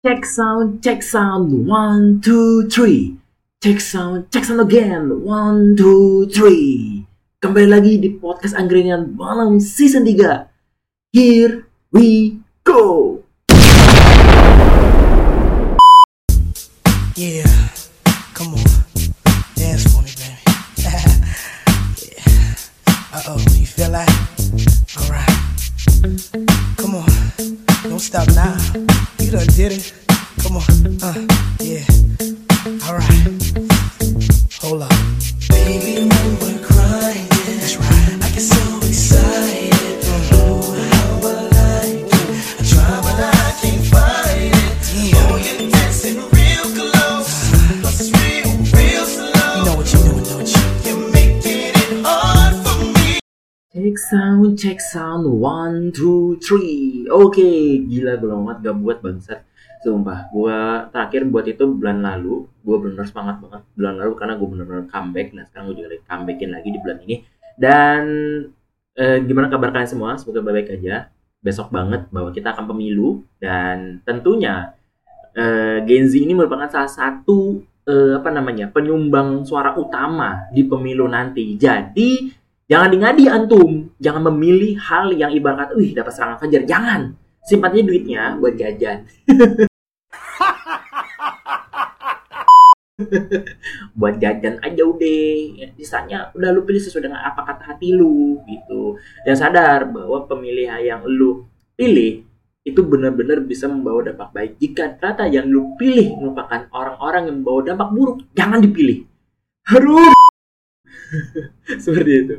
Check sound, check sound, one, two, three. Check sound, check sound again, one, two, three. Kembali lagi di podcast Angkringan Malam Season 3. Here we go. One, two, three. Oke, gila gue banget gak buat bangsat. Sumpah, gue terakhir buat itu bulan lalu. Gue bener semangat banget bulan lalu karena gue bener-bener comeback. Nah sekarang gue juga lagi comebackin lagi di bulan ini. Dan eh, gimana kabar kalian semua? Semoga baik-baik aja. Besok banget bahwa kita akan pemilu dan tentunya eh, Gen Z ini merupakan salah satu eh, apa namanya penyumbang suara utama di pemilu nanti. Jadi jangan ngadi antum, jangan memilih hal yang ibarat wih dapat serangan fajar. Jangan, simpannya duitnya buat jajan. buat jajan aja udah. Ya, sisanya udah lu pilih sesuai dengan apa kata hati lu gitu. Dan sadar bahwa pemilih yang lu pilih itu benar-benar bisa membawa dampak baik. Jika ternyata yang lu pilih merupakan orang-orang yang membawa dampak buruk jangan dipilih. Harus. Seperti itu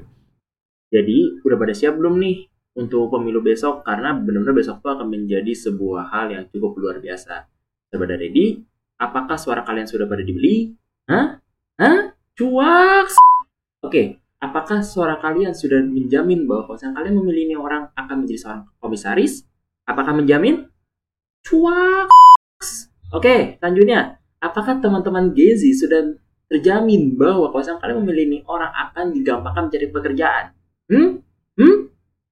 jadi udah pada siap belum nih untuk pemilu besok? Karena benar-benar besok tuh akan menjadi sebuah hal yang cukup luar biasa. Sudah pada ready apakah suara kalian sudah pada dibeli? Hah? Hah? Cuak oke apakah suara kalian sudah menjamin bahwa kalau kalian memilih ini orang akan menjadi seorang komisaris? Apakah menjamin? Cuak oke selanjutnya apakah teman-teman Gezi sudah terjamin bahwa kalau kalian memilih ini orang akan digampangkan mencari pekerjaan hmm? Hmm?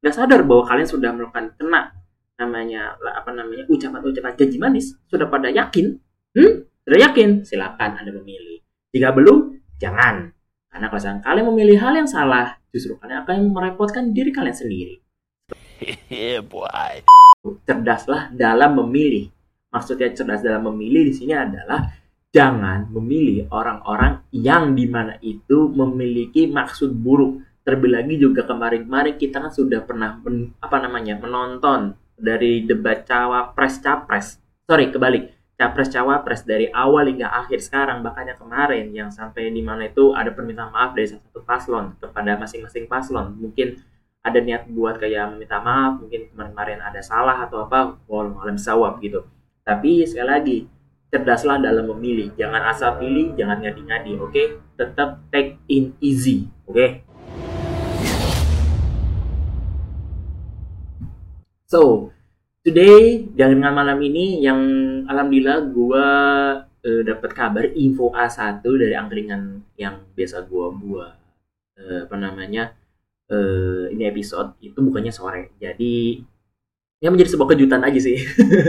Nggak sadar bahwa kalian sudah melakukan kena namanya apa namanya ucapan-ucapan janji manis. Sudah pada yakin? Hmm? Sudah yakin? Silakan anda memilih. Jika belum jangan. Karena kalau kalian memilih hal yang salah justru kalian akan merepotkan diri kalian sendiri. Yeah, boy. cerdaslah dalam memilih. Maksudnya cerdas dalam memilih di sini adalah jangan memilih orang-orang yang di mana itu memiliki maksud buruk terlebih lagi juga kemarin-kemarin kita kan sudah pernah men- apa namanya menonton dari debat cawapres capres. Sorry kebalik. Capres cawapres dari awal hingga akhir sekarang. Bahkan yang kemarin yang sampai di mana itu ada permintaan maaf dari salah satu paslon kepada masing-masing paslon. Mungkin ada niat buat kayak meminta maaf mungkin kemarin-kemarin ada salah atau apa walau alam sawab gitu. Tapi sekali lagi cerdaslah dalam memilih. Jangan asal pilih jangan ngadi-ngadi oke? Tetap take in easy oke So, today dengan malam ini yang alhamdulillah gua eh, dapat kabar info A1 dari angkringan yang biasa gua buat eh, apa namanya? eh, ini episode itu bukannya sore. Jadi ya menjadi sebuah kejutan aja sih.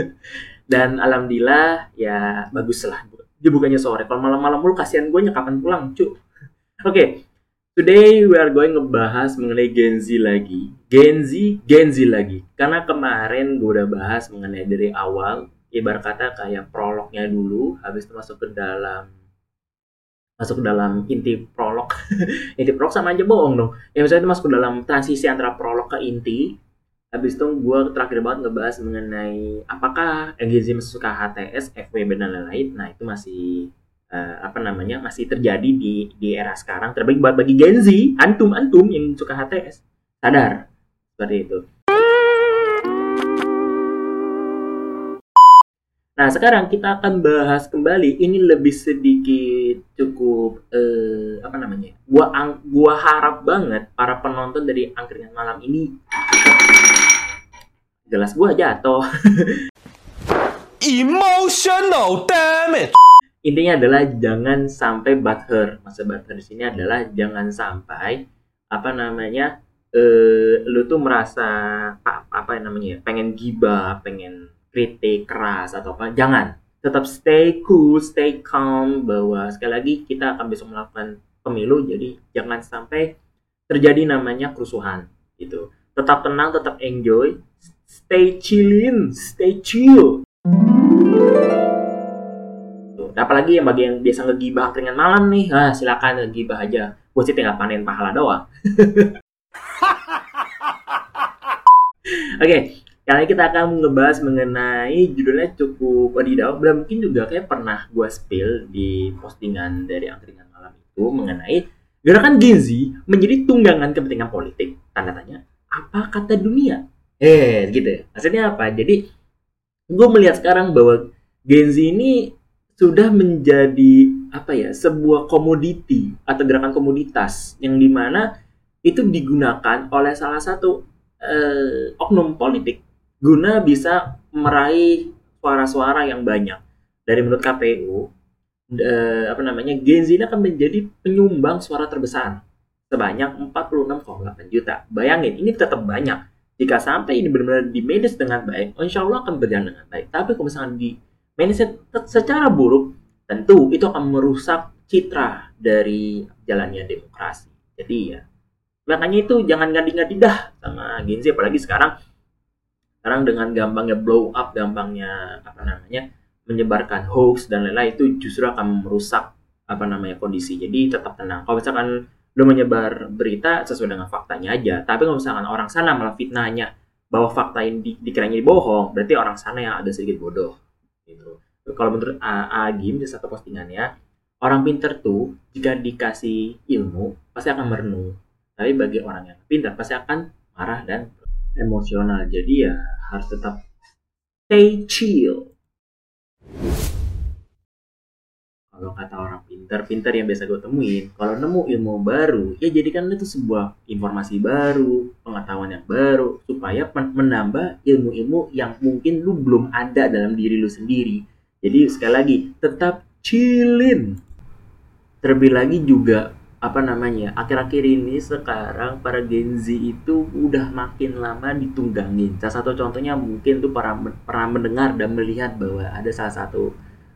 Dan alhamdulillah ya bagus lah. Dia bukannya sore. Kalau malam-malam mulu kasihan gue kapan pulang, cu. Oke, Today we are going ngebahas mengenai Gen Z lagi. Gen Z, Gen Z lagi. Karena kemarin gue udah bahas mengenai dari awal, ibarat kata kayak prolognya dulu, habis itu masuk ke dalam masuk ke dalam inti prolog. inti prolog sama aja bohong dong. Ya misalnya itu masuk ke dalam transisi antara prolog ke inti. Habis itu gue terakhir banget ngebahas mengenai apakah masuk ke HTS, FWB dan lain-lain. Nah itu masih eh, apa namanya masih terjadi di di era sekarang terbaik buat bagi Gen Z antum antum yang suka HTS sadar seperti itu nah sekarang kita akan bahas kembali ini lebih sedikit cukup eh, apa namanya gua ang- gua harap banget para penonton dari angkringan malam ini jelas gua jatuh Emotional, damn it. intinya adalah jangan sampai butthurt. Maksud butthurt di sini adalah jangan sampai apa namanya eh lu tuh merasa apa, apa yang namanya ya, pengen gibah, pengen kritik keras atau apa jangan. Tetap stay cool stay calm bahwa sekali lagi kita akan besok melakukan pemilu jadi jangan sampai terjadi namanya kerusuhan gitu. Tetap tenang tetap enjoy stay chillin stay chill. Tuh, apalagi yang bagi yang biasa ngegibah keringan malam nih ah, silakan ngegibah aja. Gue sih tinggal panen pahala doang Oke, kali ini kita akan ngebahas mengenai judulnya cukup wadidaw. Belum mungkin juga kayak pernah gue spill di postingan dari angkringan malam itu mengenai gerakan Gen Z menjadi tunggangan kepentingan politik. Tanda tanya, apa kata dunia? Eh, gitu. Maksudnya apa? Jadi, gue melihat sekarang bahwa Gen Z ini sudah menjadi apa ya sebuah komoditi atau gerakan komoditas yang di mana itu digunakan oleh salah satu eh, oknum politik guna bisa meraih suara-suara yang banyak. Dari menurut KPU, eh, apa namanya, Gen Z ini akan menjadi penyumbang suara terbesar sebanyak 46,8 juta. Bayangin, ini tetap banyak. Jika sampai ini benar-benar di manage dengan baik, insya Allah akan berjalan dengan baik. Tapi kalau misalkan di manage secara buruk, tentu itu akan merusak citra dari jalannya demokrasi. Jadi ya, makanya itu jangan ngadi-ngadi dah sama Gen Z apalagi sekarang. Sekarang dengan gampangnya blow up gampangnya apa namanya menyebarkan hoax dan lain-lain itu justru akan merusak apa namanya kondisi. Jadi tetap tenang. Kalau misalkan lo menyebar berita sesuai dengan faktanya aja tapi kalau misalkan orang sana malah fitnahnya bahwa fakta ini di, dikiranya bohong berarti orang sana yang ada sedikit bodoh gitu. Kalau menurut Agim di satu postingannya orang pinter tuh jika dikasih ilmu pasti akan merenung tapi bagi orang yang pintar pasti akan marah dan emosional. Jadi ya harus tetap stay chill. Kalau kata orang pintar-pintar yang biasa gue temuin, kalau nemu ilmu baru, ya jadikan itu sebuah informasi baru, pengetahuan yang baru, supaya menambah ilmu-ilmu yang mungkin lu belum ada dalam diri lu sendiri. Jadi sekali lagi, tetap chillin. Terlebih lagi juga apa namanya akhir-akhir ini sekarang para Gen Z itu udah makin lama ditunggangin. Salah satu contohnya mungkin tuh para pernah mendengar dan melihat bahwa ada salah satu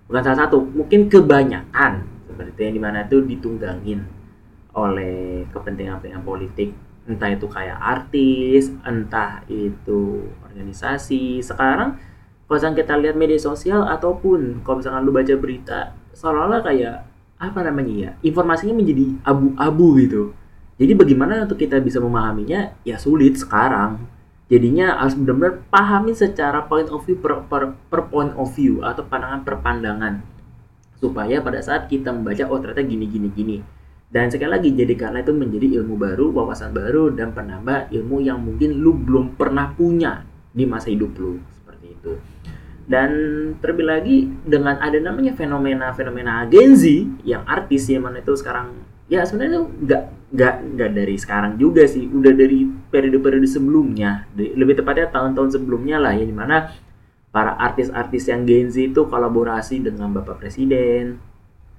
bukan salah satu mungkin kebanyakan seperti yang di mana tuh ditunggangin oleh kepentingan-kepentingan politik. Entah itu kayak artis entah itu organisasi. Sekarang kalau kita lihat media sosial ataupun kalau misalkan lu baca berita seolah-olah kayak apa namanya ya informasinya menjadi abu-abu gitu. Jadi bagaimana untuk kita bisa memahaminya? Ya sulit sekarang. Jadinya harus benar-benar pahami secara point of view per, per, per point of view atau pandangan per pandangan. Supaya pada saat kita membaca oh ternyata gini gini gini. Dan sekali lagi jadi karena itu menjadi ilmu baru wawasan baru dan penambah ilmu yang mungkin lu belum pernah punya di masa hidup lu. Seperti itu dan terlebih lagi dengan ada namanya fenomena-fenomena Gen Z yang artis ya mana itu sekarang ya sebenarnya nggak nggak nggak dari sekarang juga sih. Udah dari periode-periode sebelumnya. Lebih tepatnya tahun-tahun sebelumnya lah ya di mana para artis-artis yang Gen Z itu kolaborasi dengan bapak presiden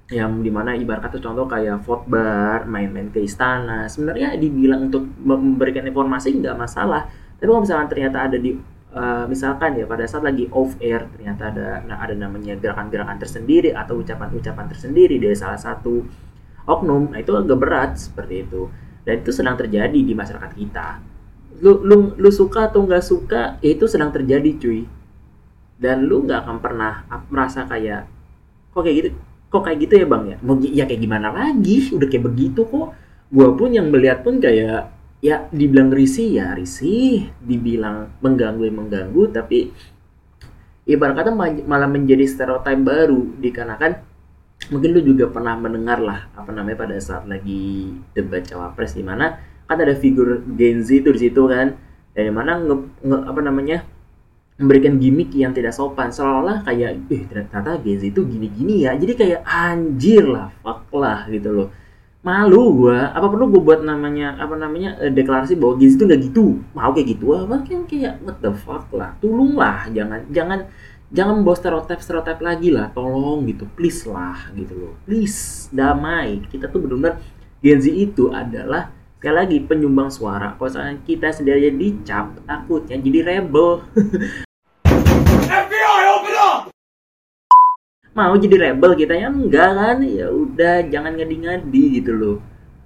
yang di mana ibarat kata contoh kayak bar main-main ke istana. Sebenarnya dibilang untuk memberikan informasi nggak masalah. Tapi kalau misalnya ternyata ada di uh, misalkan ya pada saat lagi off air ternyata ada nah, ada namanya gerakan-gerakan tersendiri atau ucapan-ucapan tersendiri dari salah satu oknum nah itu agak berat seperti itu. Dan itu sedang terjadi di masyarakat kita. Lu lu, lu suka atau nggak suka ya itu sedang terjadi cuy. Dan lu nggak akan pernah merasa kayak kok kayak gitu kok kayak gitu ya bang ya? Mau ya kayak gimana lagi? Udah kayak begitu kok. Gua pun yang melihat pun kayak ya dibilang risih ya risih. Dibilang mengganggu ya mengganggu. Tapi ibarat kata malah menjadi stereotip baru. Dikarenakan mungkin lu juga pernah mendengar lah apa namanya pada saat lagi debat cawapres di mana kan ada figur Gen Z itu di situ kan. Dari mana nge, nge, apa namanya memberikan gimmick yang tidak sopan. Seolah-olah kayak eh ternyata Gen Z itu gini-gini ya. Jadi kayak anjir lah fuck lah gitu loh malu gua. Apa perlu gua buat namanya apa namanya eh, deklarasi bahwa gizi itu nggak gitu? Mau kayak gitu apa? Kayak kayak what the fuck lah. Tolonglah jangan jangan jangan bawa stereotip stereotip lagi lah. Tolong gitu. Please lah gitu loh. Please damai. Kita tuh benar-benar Gen Z itu adalah sekali lagi penyumbang suara. Kalau kita sendiri dicap takutnya jadi rebel mau jadi rebel kita ya enggak kan? Ya udah jangan ngadi-ngadi gitu loh.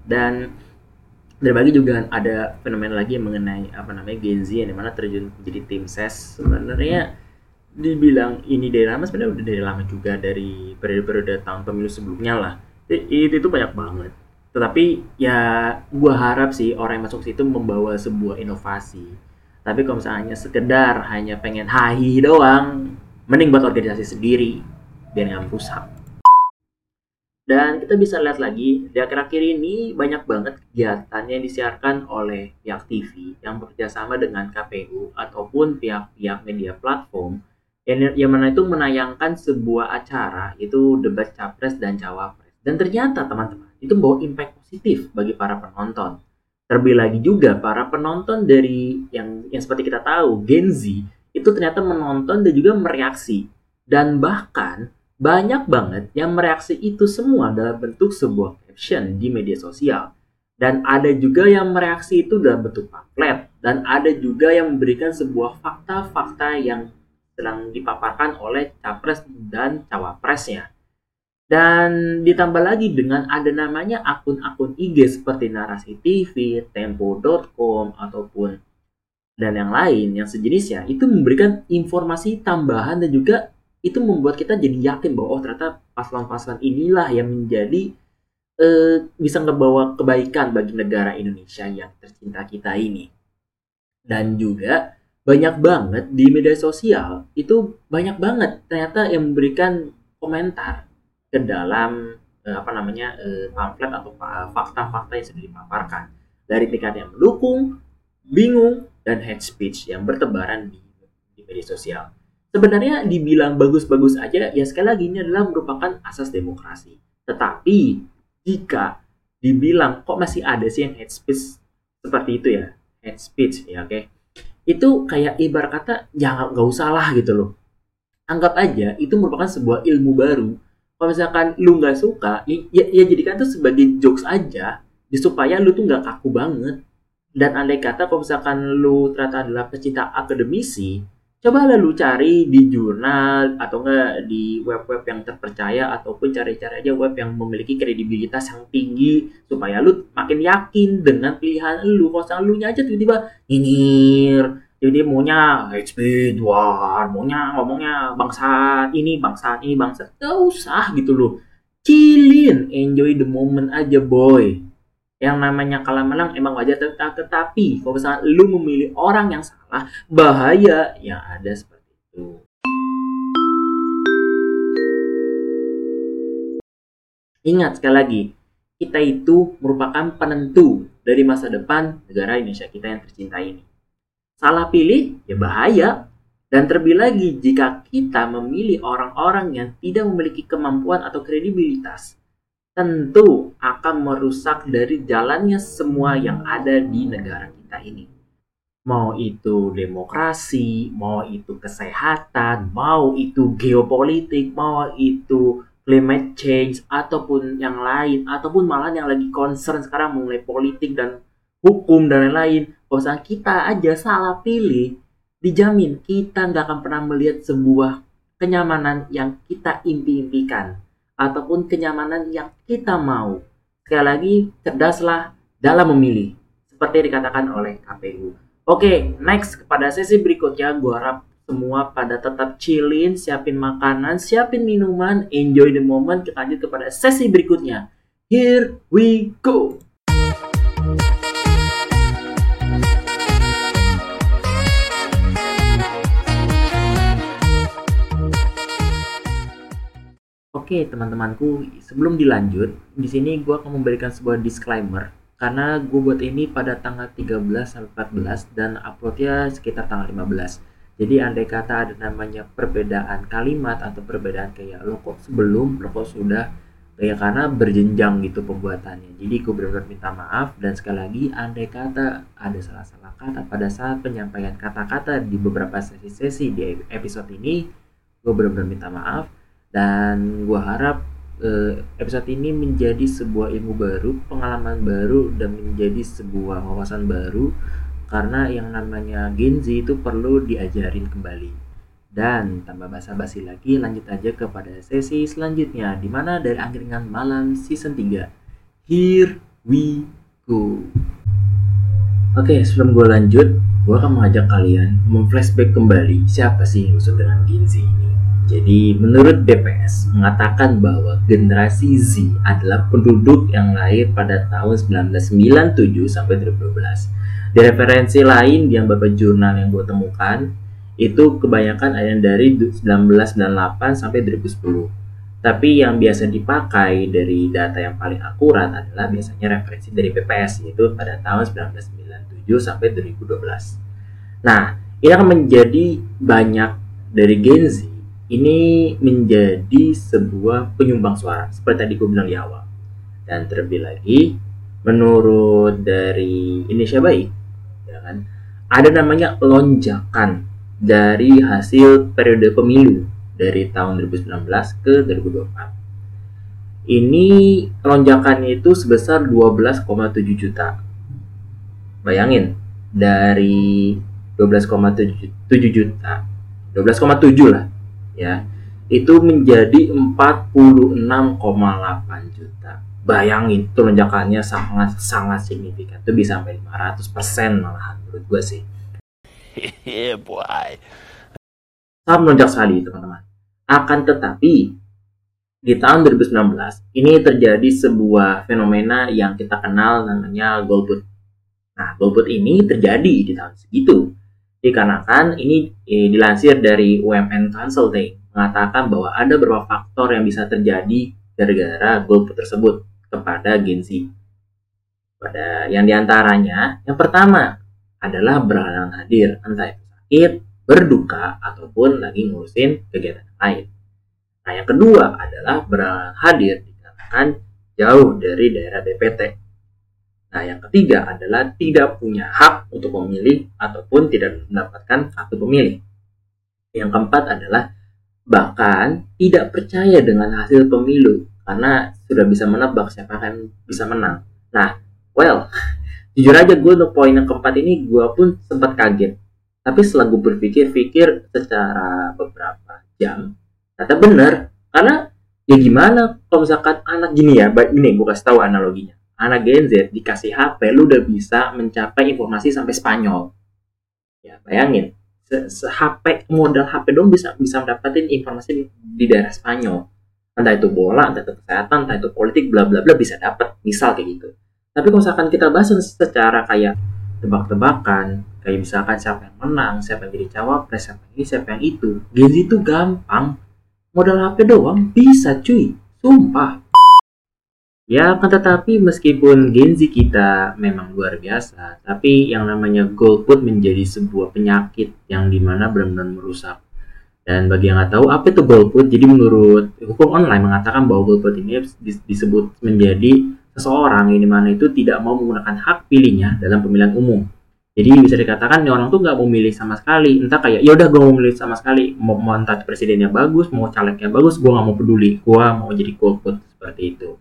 Dan berbagi juga ada fenomena lagi mengenai apa namanya Gen Z yang di mana terjun menjadi tim ses. Sebenarnya dibilang ini dari lama sebenarnya udah dari lama juga dari periode-periode tahun pemilu sebelumnya lah. Itu itu banyak banget. Tetapi ya gua harap sih orang yang masuk situ membawa sebuah inovasi. Tapi kalau misalnya sekedar hanya pengen hahi doang mending buat organisasi sendiri biar nggak rusak. Dan kita bisa lihat lagi di akhir-akhir ini banyak banget kegiatan yang disiarkan oleh pihak TV yang bekerjasama dengan KPU ataupun pihak-pihak media platform. Yang, yang mana itu menayangkan sebuah acara itu debat capres dan cawapres. Dan ternyata teman-teman itu membawa impact positif bagi para penonton. Terlebih lagi juga para penonton dari yang yang seperti kita tahu Gen Z itu ternyata menonton dan juga mereaksi. Dan bahkan banyak banget yang mereaksi itu semua dalam bentuk sebuah caption di media sosial dan ada juga yang mereaksi itu dalam bentuk pamflet dan ada juga yang memberikan sebuah fakta-fakta yang sedang dipaparkan oleh capres dan cawapresnya. Dan ditambah lagi dengan ada namanya akun-akun IG seperti Narasi TV, Tempo.com, ataupun dan yang lain yang sejenisnya itu memberikan informasi tambahan dan juga itu membuat kita jadi yakin bahwa oh ternyata paslon-paslon inilah yang menjadi eh, bisa membawa kebaikan bagi negara Indonesia yang tercinta kita ini. Dan juga banyak banget di media sosial itu banyak banget ternyata yang memberikan komentar ke dalam uh, apa namanya uh, pamflet atau fakta-fakta yang sudah dipaparkan dari tingkat yang mendukung, bingung, dan hate speech yang bertebaran di, di media sosial. Sebenarnya dibilang bagus-bagus aja, ya sekali lagi ini adalah merupakan asas demokrasi. Tetapi jika dibilang kok masih ada sih yang hate speech seperti itu ya, hate speech ya oke, okay? itu kayak ibarat kata jangan ya nggak usah lah gitu loh. Anggap aja itu merupakan sebuah ilmu baru kalau misalkan lu nggak suka ya, ya, ya jadikan tuh sebagai jokes aja supaya lu tuh nggak kaku banget dan andai kata kalau misalkan lu ternyata adalah pecinta akademisi coba lalu cari di jurnal atau enggak di web-web yang terpercaya ataupun cari-cari aja web yang memiliki kredibilitas yang tinggi supaya lu makin yakin dengan pilihan lu. Kalau lu aja tiba-tiba nyinyir jadi maunya speed wah maunya ngomongnya bangsa ini bangsa ini bangsa gak usah gitu loh. Chillin enjoy the moment aja boy yang namanya kalah menang emang wajar tetapi kalau misalnya lu memilih orang yang salah bahaya yang ada seperti itu ingat sekali lagi kita itu merupakan penentu dari masa depan negara Indonesia kita yang tercinta ini Salah pilih ya bahaya. Dan terlebih lagi jika kita memilih orang-orang yang tidak memiliki kemampuan atau kredibilitas, tentu akan merusak dari jalannya semua yang ada di negara kita ini. Mau itu demokrasi, mau itu kesehatan, mau itu geopolitik, mau itu climate change, ataupun yang lain, ataupun malah yang lagi concern sekarang mengenai politik dan hukum dan lain-lain kalau kita aja salah pilih dijamin kita nggak akan pernah melihat sebuah kenyamanan yang kita impi-impikan ataupun kenyamanan yang kita mau sekali lagi cerdaslah dalam memilih seperti dikatakan oleh KPU oke next kepada sesi berikutnya gue harap semua pada tetap chillin, siapin makanan, siapin minuman, enjoy the moment. Kita lanjut kepada sesi berikutnya. Here we go. Oke teman-temanku, sebelum dilanjut, di sini gue akan memberikan sebuah disclaimer karena gue buat ini pada tanggal 13 sampai 14 dan uploadnya sekitar tanggal 15. Jadi andai kata ada namanya perbedaan kalimat atau perbedaan kayak lo kok sebelum, lo kok sudah kayak karena berjenjang gitu pembuatannya. Jadi gue benar-benar minta maaf dan sekali lagi andai kata ada salah-salah kata pada saat penyampaian kata-kata di beberapa sesi-sesi di episode ini, gue benar-benar minta maaf dan gue harap uh, episode ini menjadi sebuah ilmu baru, pengalaman baru dan menjadi sebuah wawasan baru karena yang namanya Gen Z itu perlu diajarin kembali. Dan tanpa basa-basi lagi lanjut aja kepada sesi selanjutnya di mana dari angkringan malam season 3. Here we go. Oke, sebelum gue lanjut, gue akan mengajak kalian memflashback kembali siapa sih yang dengan Gen Z ini. Jadi, menurut BPS mengatakan bahwa generasi Z adalah penduduk yang lahir pada tahun 1997 sampai 2012. Di referensi lain yang beberapa jurnal yang gue temukan, itu kebanyakan ada dari 1998 sampai 2010. Tapi yang biasa dipakai dari data yang paling akurat adalah biasanya referensi dari BPS yaitu pada tahun 1997 sampai 2012. Nah, ini akan menjadi banyak dari Gen Z ini menjadi sebuah penyumbang suara seperti tadi gue bilang di awal. Dan terlebih lagi menurut dari Indonesia Baik ya kan ada namanya lonjakan dari hasil periode pemilu dari tahun 2019 ke 2024. Ini lonjakannya itu sebesar 12,7 juta. Bayangin, dari 12,7 juta, 12,7 lah ya, itu menjadi 46,8 juta. Bayangin, itu lonjakannya sangat sangat signifikan. Itu bisa sampai 500% malahan menurut gue sih yeah, boy. Sangat melonjak sekali teman-teman. Akan tetapi di tahun 2019 ini terjadi sebuah fenomena yang kita kenal namanya golput. Nah, golput ini terjadi di tahun segitu. Dikarenakan ini eh, dilansir dari UMN Consulting mengatakan bahwa ada beberapa faktor yang bisa terjadi gara-gara golput tersebut kepada Gen Z. Pada yang di antaranya, yang pertama adalah berhalangan hadir, entah itu sakit, berduka, ataupun lagi ngurusin kegiatan lain. Nah, yang kedua adalah berhalangan hadir dikarenakan jauh dari daerah DPT. Nah, yang ketiga adalah tidak punya hak untuk memilih ataupun tidak mendapatkan kartu pemilih. Yang keempat adalah bahkan tidak percaya dengan hasil pemilu karena sudah bisa menebak siapa yang bisa menang. Nah, well, jujur aja gue untuk poin yang keempat ini gue pun sempat kaget tapi setelah gue berpikir-pikir secara beberapa jam ternyata bener karena ya gimana kalau misalkan anak gini ya ini gue kasih tahu analoginya anak Gen Z dikasih HP lu udah bisa mencapai informasi sampai Spanyol ya bayangin se, se HP modal HP dong bisa bisa mendapatkan informasi di, daerah Spanyol entah itu bola entah itu kesehatan entah itu politik bla bla bla bisa dapat misal kayak gitu tapi kalau misalkan kita bahas secara kayak tebak-tebakan, kayak misalkan siapa yang menang, siapa yang jadi cawapres, siapa yang ini, siapa yang itu, Gen Z itu gampang. Modal HP doang bisa cuy, sumpah. Ya, kan tetapi meskipun Gen Z kita memang luar biasa, tapi yang namanya golput menjadi sebuah penyakit yang di mana benar-benar merusak. Dan bagi yang nggak tahu apa itu golput, jadi menurut hukum online mengatakan bahwa golput ini disebut menjadi seseorang ini mana itu tidak mau menggunakan hak pilihnya dalam pemilihan umum. Jadi bisa dikatakan orang tuh nggak mau milih sama sekali. Entah kayak ya udah gue mau milih sama sekali. Mau, mau presidennya bagus, mau calegnya bagus, gue nggak mau peduli. Gue mau jadi golput seperti itu.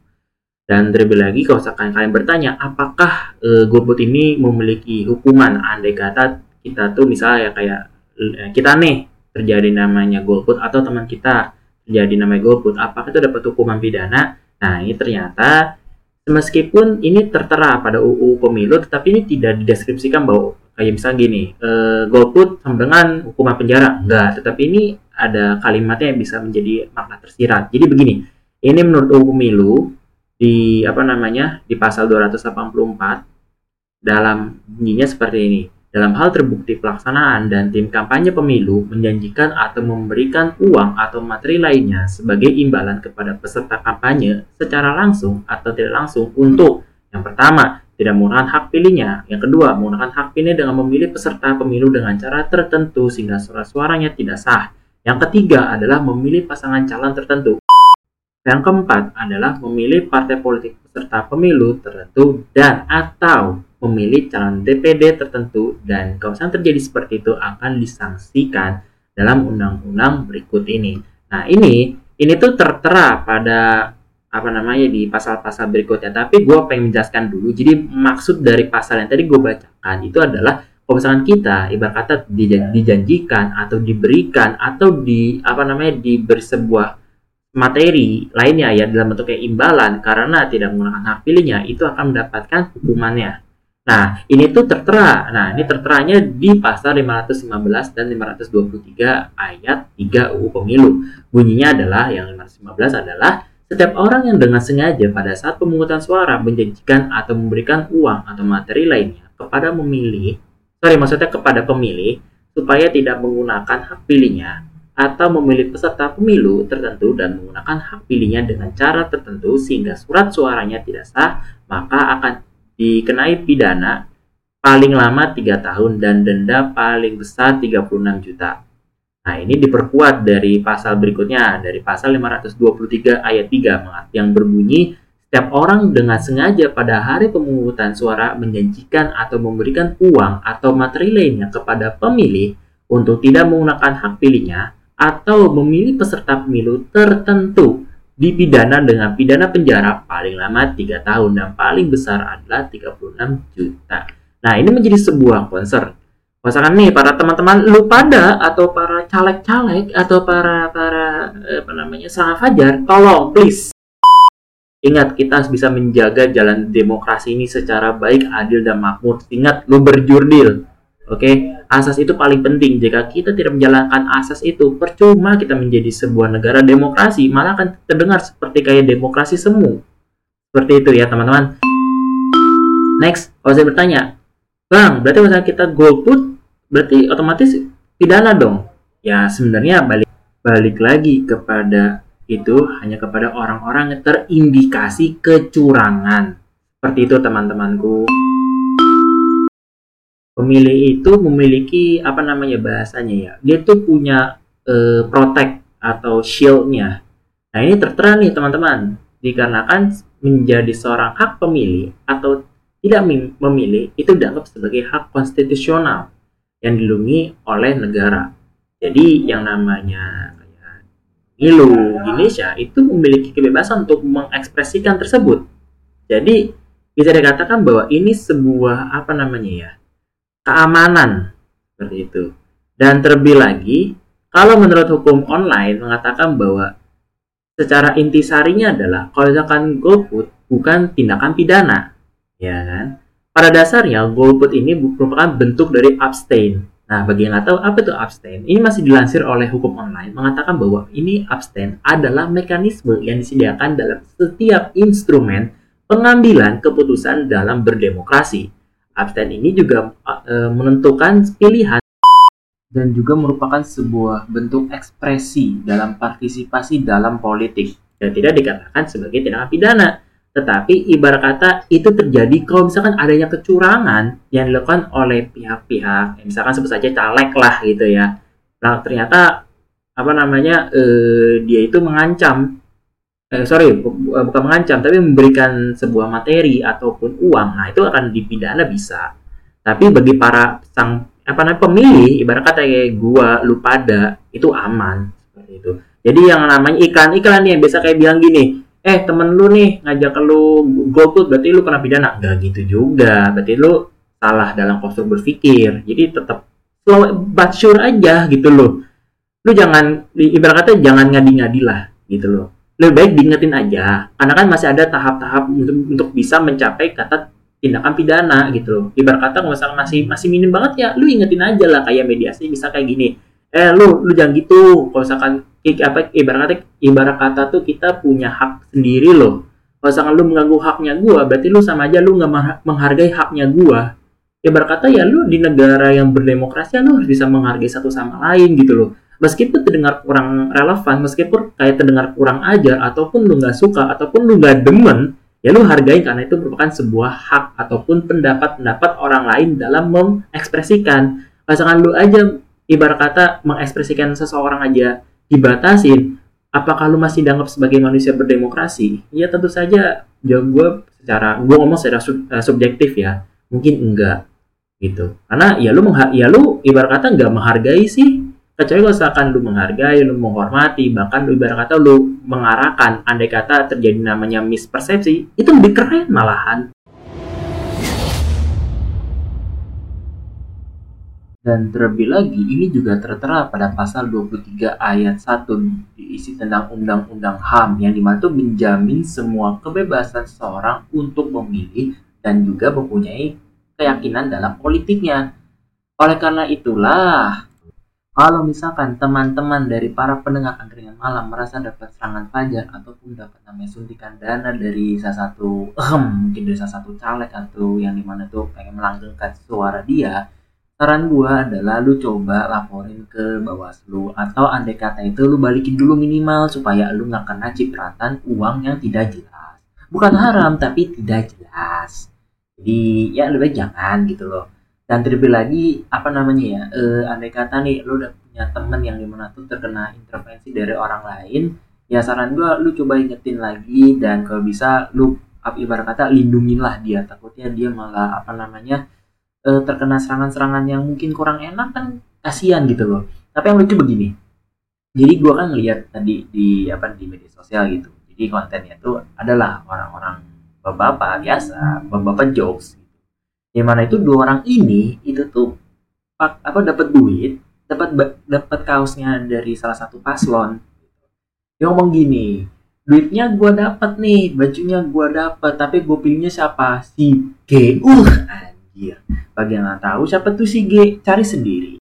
Dan terlebih lagi kalau misalkan kalian bertanya apakah e, golput ini memiliki hukuman? Andai kata kita tuh misalnya kayak e, kita nih terjadi namanya golput atau teman kita terjadi namanya golput apakah itu dapat hukuman pidana? Nah ini ternyata meskipun ini tertera pada UU pemilu tetapi ini tidak dideskripsikan bahwa kayak misalnya gini e, golput sama dengan hukuman penjara. Enggak tetapi ini ada kalimatnya yang bisa menjadi makna tersirat. Jadi begini ini menurut UU pemilu di apa namanya di pasal 284 dalam bunyinya seperti ini dalam hal terbukti pelaksanaan dan tim kampanye pemilu menjanjikan atau memberikan uang atau materi lainnya sebagai imbalan kepada peserta kampanye secara langsung atau tidak langsung untuk yang pertama tidak menggunakan hak pilihnya, yang kedua menggunakan hak pilih dengan memilih peserta pemilu dengan cara tertentu sehingga suara-suaranya tidak sah. Yang ketiga adalah memilih pasangan calon tertentu. Yang keempat adalah memilih partai politik peserta pemilu tertentu dan atau memilih calon DPD tertentu dan misalnya terjadi seperti itu akan disangsikan dalam undang-undang berikut ini. Nah ini ini tuh tertera pada apa namanya di pasal-pasal berikutnya. Tapi gue pengen menjelaskan dulu. Jadi maksud dari pasal yang tadi gue bacakan itu adalah kalau kita ibarat kata dija- dijanjikan atau diberikan atau di apa namanya diberi sebuah materi lainnya ya dalam bentuk kayak imbalan karena tidak menggunakan hak pilihnya itu akan mendapatkan hukumannya. Nah, ini tuh tertera. Nah, ini terteranya di pasal 515 dan 523 ayat 3 UU Pemilu. Bunyinya adalah yang 515 adalah setiap orang yang dengan sengaja pada saat pemungutan suara menjanjikan atau memberikan uang atau materi lainnya kepada memilih sorry maksudnya kepada pemilih supaya tidak menggunakan hak pilihnya atau memilih peserta pemilu tertentu dan menggunakan hak pilihnya dengan cara tertentu sehingga surat suaranya tidak sah maka akan dikenai pidana paling lama 3 tahun dan denda paling besar 36 juta. Nah, ini diperkuat dari pasal berikutnya dari pasal 523 ayat 3 yang berbunyi setiap orang dengan sengaja pada hari pemungutan suara menjanjikan atau memberikan uang atau materi lainnya kepada pemilih untuk tidak menggunakan hak pilihnya atau memilih peserta pemilu tertentu dipidana dengan pidana penjara paling lama 3 tahun dan paling besar adalah 36 juta. Nah, ini menjadi sebuah concern. Misalkan nih para teman-teman lu pada atau para caleg-caleg atau para para eh, apa namanya sangat fajar, tolong please Ingat, kita bisa menjaga jalan demokrasi ini secara baik, adil, dan makmur. Ingat, lu berjurdil. Oke, okay? asas itu paling penting. Jika kita tidak menjalankan asas itu, percuma kita menjadi sebuah negara demokrasi, malah akan terdengar seperti kayak demokrasi semu. Seperti itu ya, teman-teman. Next, kalau saya bertanya, Bang, berarti misalnya kita golput, berarti otomatis pidana dong? Ya, sebenarnya balik balik lagi kepada itu hanya kepada orang-orang yang terindikasi kecurangan. Seperti itu teman-temanku. Pemilih itu memiliki apa namanya bahasanya ya. Dia tuh punya e, protect atau shieldnya. Nah ini tertera nih teman-teman. Dikarenakan menjadi seorang hak pemilih atau tidak memilih itu dianggap sebagai hak konstitusional yang dilindungi oleh negara. Jadi yang namanya pemilu di Indonesia itu memiliki kebebasan untuk mengekspresikan tersebut. Jadi bisa dikatakan bahwa ini sebuah apa namanya ya keamanan seperti itu. Dan terlebih lagi kalau menurut hukum online mengatakan bahwa secara intisarinya adalah kalau misalkan golput bukan tindakan pidana, ya kan? Pada dasarnya golput ini merupakan bentuk dari abstain Nah, bagi yang nggak tahu apa itu abstain, ini masih dilansir oleh hukum online mengatakan bahwa ini abstain adalah mekanisme yang disediakan dalam setiap instrumen pengambilan keputusan dalam berdemokrasi. Abstain ini juga e, menentukan pilihan dan juga merupakan sebuah bentuk ekspresi dalam partisipasi dalam politik dan tidak dikatakan sebagai tindakan pidana. Tetapi ibarat kata itu terjadi kalau misalkan adanya kecurangan yang dilakukan oleh pihak-pihak, misalkan sebut saja caleg lah gitu ya. Nah ternyata apa namanya eh, dia itu mengancam, eh, sorry bukan mengancam, tapi memberikan sebuah materi ataupun uang, nah itu akan dipidana bisa. Tapi bagi para sang apa namanya pemilih, ibarat kata kayak gua, lu pada itu aman. Seperti itu. Jadi yang namanya iklan-iklan yang biasa kayak bilang gini, eh temen lu nih ngajak lu golput berarti lu kena pidana. Enggak gitu juga. Berarti lu salah dalam konsep berpikir. Jadi tetap slow but sure aja gitu loh. Lu jangan ibarat kata jangan ngadi-ngadi lah gitu loh lebih baik diingetin aja. Karena kan masih ada tahap-tahap untuk, untuk bisa mencapai kata tindakan pidana gitu loh. Ibarat kata misalnya masih masih minim banget ya lu ingetin aja lah kayak mediasi bisa kayak gini. Eh lu lu jangan gitu. Kalau misalkan apa ibarat kata ibarat kata tuh kita punya hak sendiri loh. Kalau misalkan lu mengganggu haknya gua berarti lu sama aja lu nggak menghargai haknya gua. Ibarat kata ya lu di negara yang berdemokrasi ya lu harus bisa menghargai satu sama lain gitu loh meskipun terdengar kurang relevan meskipun kayak terdengar kurang ajar ataupun lu nggak suka ataupun lu nggak demen ya lu hargai karena itu merupakan sebuah hak ataupun pendapat-pendapat orang lain dalam mengekspresikan misalkan lu aja ibarat kata mengekspresikan seseorang aja dibatasin, apakah lu masih dianggap sebagai manusia berdemokrasi? Ya tentu saja jawab gue secara gue ngomong secara sub, uh, subjektif ya, mungkin enggak gitu. Karena ya lu ya lu ibarat kata enggak menghargai sih. Kecuali kalau misalkan lu menghargai, lu menghormati, bahkan lu ibarat kata lu mengarahkan, andai kata terjadi namanya mispersepsi, itu lebih keren malahan. Dan terlebih lagi, ini juga tertera pada pasal 23 ayat 1 diisi tentang Undang-Undang HAM yang di mana menjamin semua kebebasan seseorang untuk memilih dan juga mempunyai keyakinan dalam politiknya. Oleh karena itulah, kalau misalkan teman-teman dari para pendengar angkringan malam merasa dapat serangan fajar ataupun dapat namanya suntikan dana dari salah satu, mungkin dari salah satu caleg atau yang di mana tuh pengen melanggengkan suara dia, saran gua adalah lu coba laporin ke Bawaslu atau andai kata itu lu balikin dulu minimal supaya lu nggak kena cipratan uang yang tidak jelas. Bukan haram tapi tidak jelas. Jadi ya lebih jangan gitu loh dan terlebih lagi apa namanya ya eh, andai kata nih lu udah punya temen yang di mana tuh terkena intervensi dari orang lain ya saran gua lu coba ingetin lagi dan kalau bisa lu ibarat kata lindungilah dia. Takutnya dia malah apa namanya uh, terkena serangan-serangan yang mungkin kurang enak kan kasihan gitu loh. Tapi yang lucu begini jadi gue kan ngeliat tadi di apa di media sosial gitu. Jadi kontennya tuh adalah orang-orang bapak-bapak biasa bapak-bapak jokes di mana itu dua orang ini itu tuh pak apa dapat duit dapat dapat kaosnya dari salah satu paslon. Dia ngomong gini duitnya gue dapat nih bajunya gue dapat tapi gue pilihnya siapa? Si G. Uh anjir. Bagi yang nggak tahu siapa tuh si G, cari sendiri.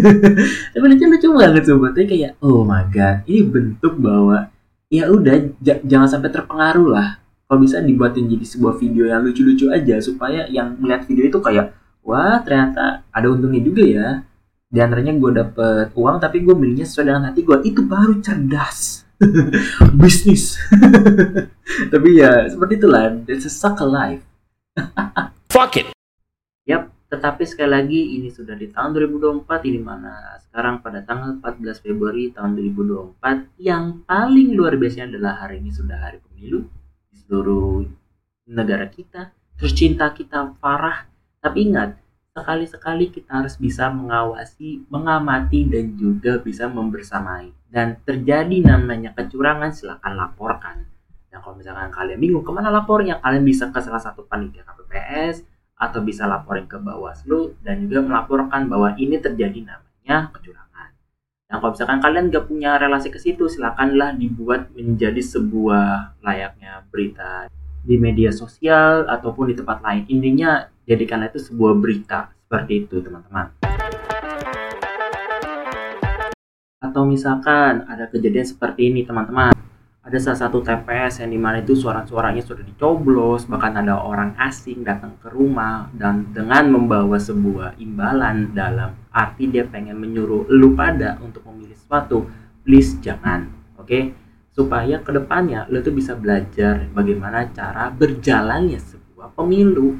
Tapi lucu lucu banget sobatnya kayak oh my god ini bentuk bahwa ya udah jangan sampai terpengaruh lah. Kalau bisa dibuatin jadi sebuah video yang lucu-lucu aja supaya yang melihat video itu kayak wah ternyata ada untungnya juga ya. Di antaranya gue dapet uang tapi gue belinya sesuai dengan hati gue itu baru cerdas. Bisnis. Tapi ya seperti itulah. It's a suck life. Fuck it. Yap tetapi sekali lagi ini sudah di tahun 2024 ini mana sekarang pada tanggal 14 Februari tahun 2024 yang paling luar biasa adalah hari ini sudah hari pemilu di seluruh negara kita tercinta kita parah tapi ingat sekali-sekali kita harus bisa mengawasi, mengamati, dan juga bisa membersamai. Dan terjadi namanya kecurangan, silahkan laporkan. Dan kalau misalkan kalian bingung ke mana lapornya, kalian bisa ke salah satu panitia KPPS, atau bisa laporin ke Bawaslu, dan juga melaporkan bahwa ini terjadi namanya kecurangan. Dan kalau misalkan kalian gak punya relasi ke situ, silakanlah dibuat menjadi sebuah layaknya berita di media sosial ataupun di tempat lain. Intinya jadikanlah itu sebuah berita seperti itu teman-teman atau misalkan ada kejadian seperti ini teman-teman ada salah satu TPS yang di mana itu suara-suaranya sudah dicoblos bahkan ada orang asing datang ke rumah dan dengan membawa sebuah imbalan dalam arti dia pengen menyuruh lu pada untuk memilih sesuatu. Please jangan oke? Okay? supaya ke depannya lu tuh bisa belajar bagaimana cara berjalannya sebuah pemilu.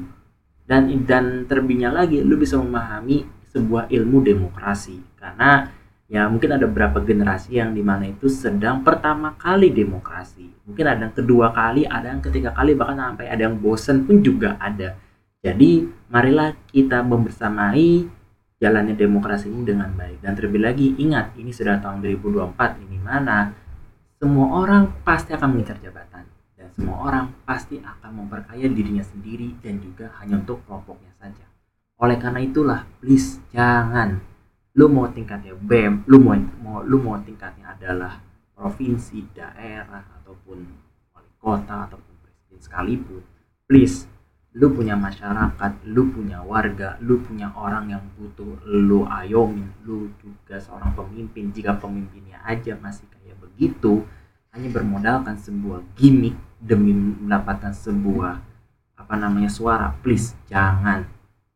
Dan dan terbinya lagi lu bisa memahami sebuah ilmu demokrasi. Karena ya mungkin ada beberapa generasi yang di mana itu sedang pertama kali demokrasi. Mungkin ada yang kedua kali ada yang ketiga kali bahkan sampai ada yang bosen pun juga ada. Jadi marilah kita membersamai jalannya demokrasi ini dengan baik. Dan terlebih lagi ingat ini sudah tahun 2024 ini mana semua orang pasti akan mengincar jabatan. Semua orang pasti akan memperkaya dirinya sendiri dan juga hanya untuk kelompoknya saja. Oleh karena itulah, please jangan lu mau tingkatnya BEM, lu mau, mau lu mau tingkatnya adalah provinsi, daerah ataupun wali kota ataupun presiden sekalipun, please lu punya masyarakat, lu punya warga, lu punya orang yang butuh lu ayomin, lu juga seorang pemimpin. Jika pemimpinnya aja masih kayak begitu, hanya bermodalkan sebuah gimmick demi mendapatkan sebuah apa namanya suara please jangan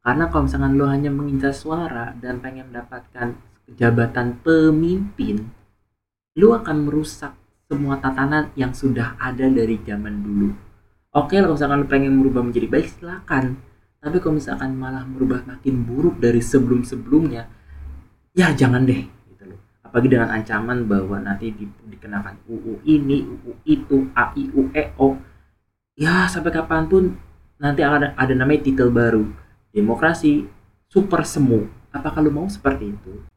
karena kalau misalkan lo hanya mengincar suara dan pengen mendapatkan jabatan pemimpin lo akan merusak semua tatanan yang sudah ada dari zaman dulu oke kalau misalkan lo pengen merubah menjadi baik silakan tapi kalau misalkan malah merubah makin buruk dari sebelum-sebelumnya ya jangan deh apalagi dengan ancaman bahwa nanti di, dikenakan UU ini, UU itu, A, I, U, E, O. Ya, sampai kapan pun nanti ada, ada namanya titel baru. Demokrasi super semu. Apakah lu mau seperti itu?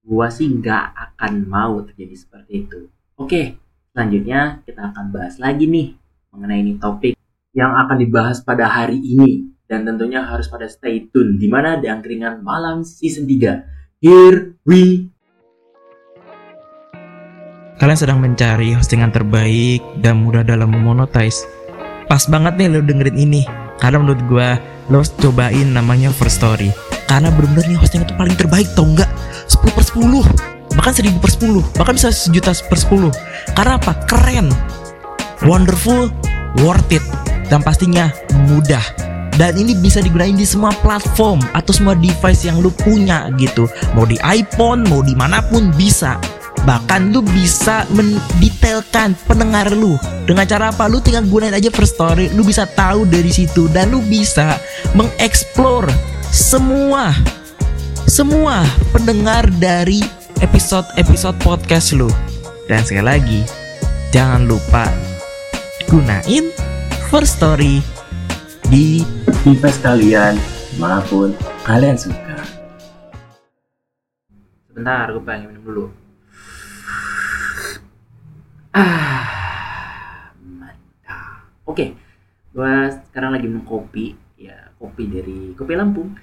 Gua sih nggak akan mau terjadi seperti itu. Oke, selanjutnya kita akan bahas lagi nih mengenai ini topik yang akan dibahas pada hari ini dan tentunya harus pada stay tune di mana di angkringan malam season 3. Here we Kalian sedang mencari hostingan terbaik dan mudah dalam memonetize. Pas banget nih lo dengerin ini. Karena menurut gua lo cobain namanya First Story. Karena bener-bener nih hosting itu paling terbaik tau nggak? 10 per 10 bahkan 1000 per 10 bahkan bisa sejuta per 10 karena apa? keren. Wonderful worth it. Dan pastinya mudah. Dan ini bisa digunain di semua platform atau semua device yang lu punya gitu. Mau di iPhone mau di mana pun bisa bahkan lu bisa mendetailkan pendengar lu. Dengan cara apa? Lu tinggal gunain aja first story. Lu bisa tahu dari situ. Dan lu bisa mengeksplor semua semua pendengar dari episode-episode podcast lu. Dan sekali lagi jangan lupa gunain first story di device kalian di mana pun kalian suka. Sebentar, gue pengen minum dulu. Ah, mantap. Oke, gue sekarang lagi kopi. Ya, kopi dari kopi Lampung.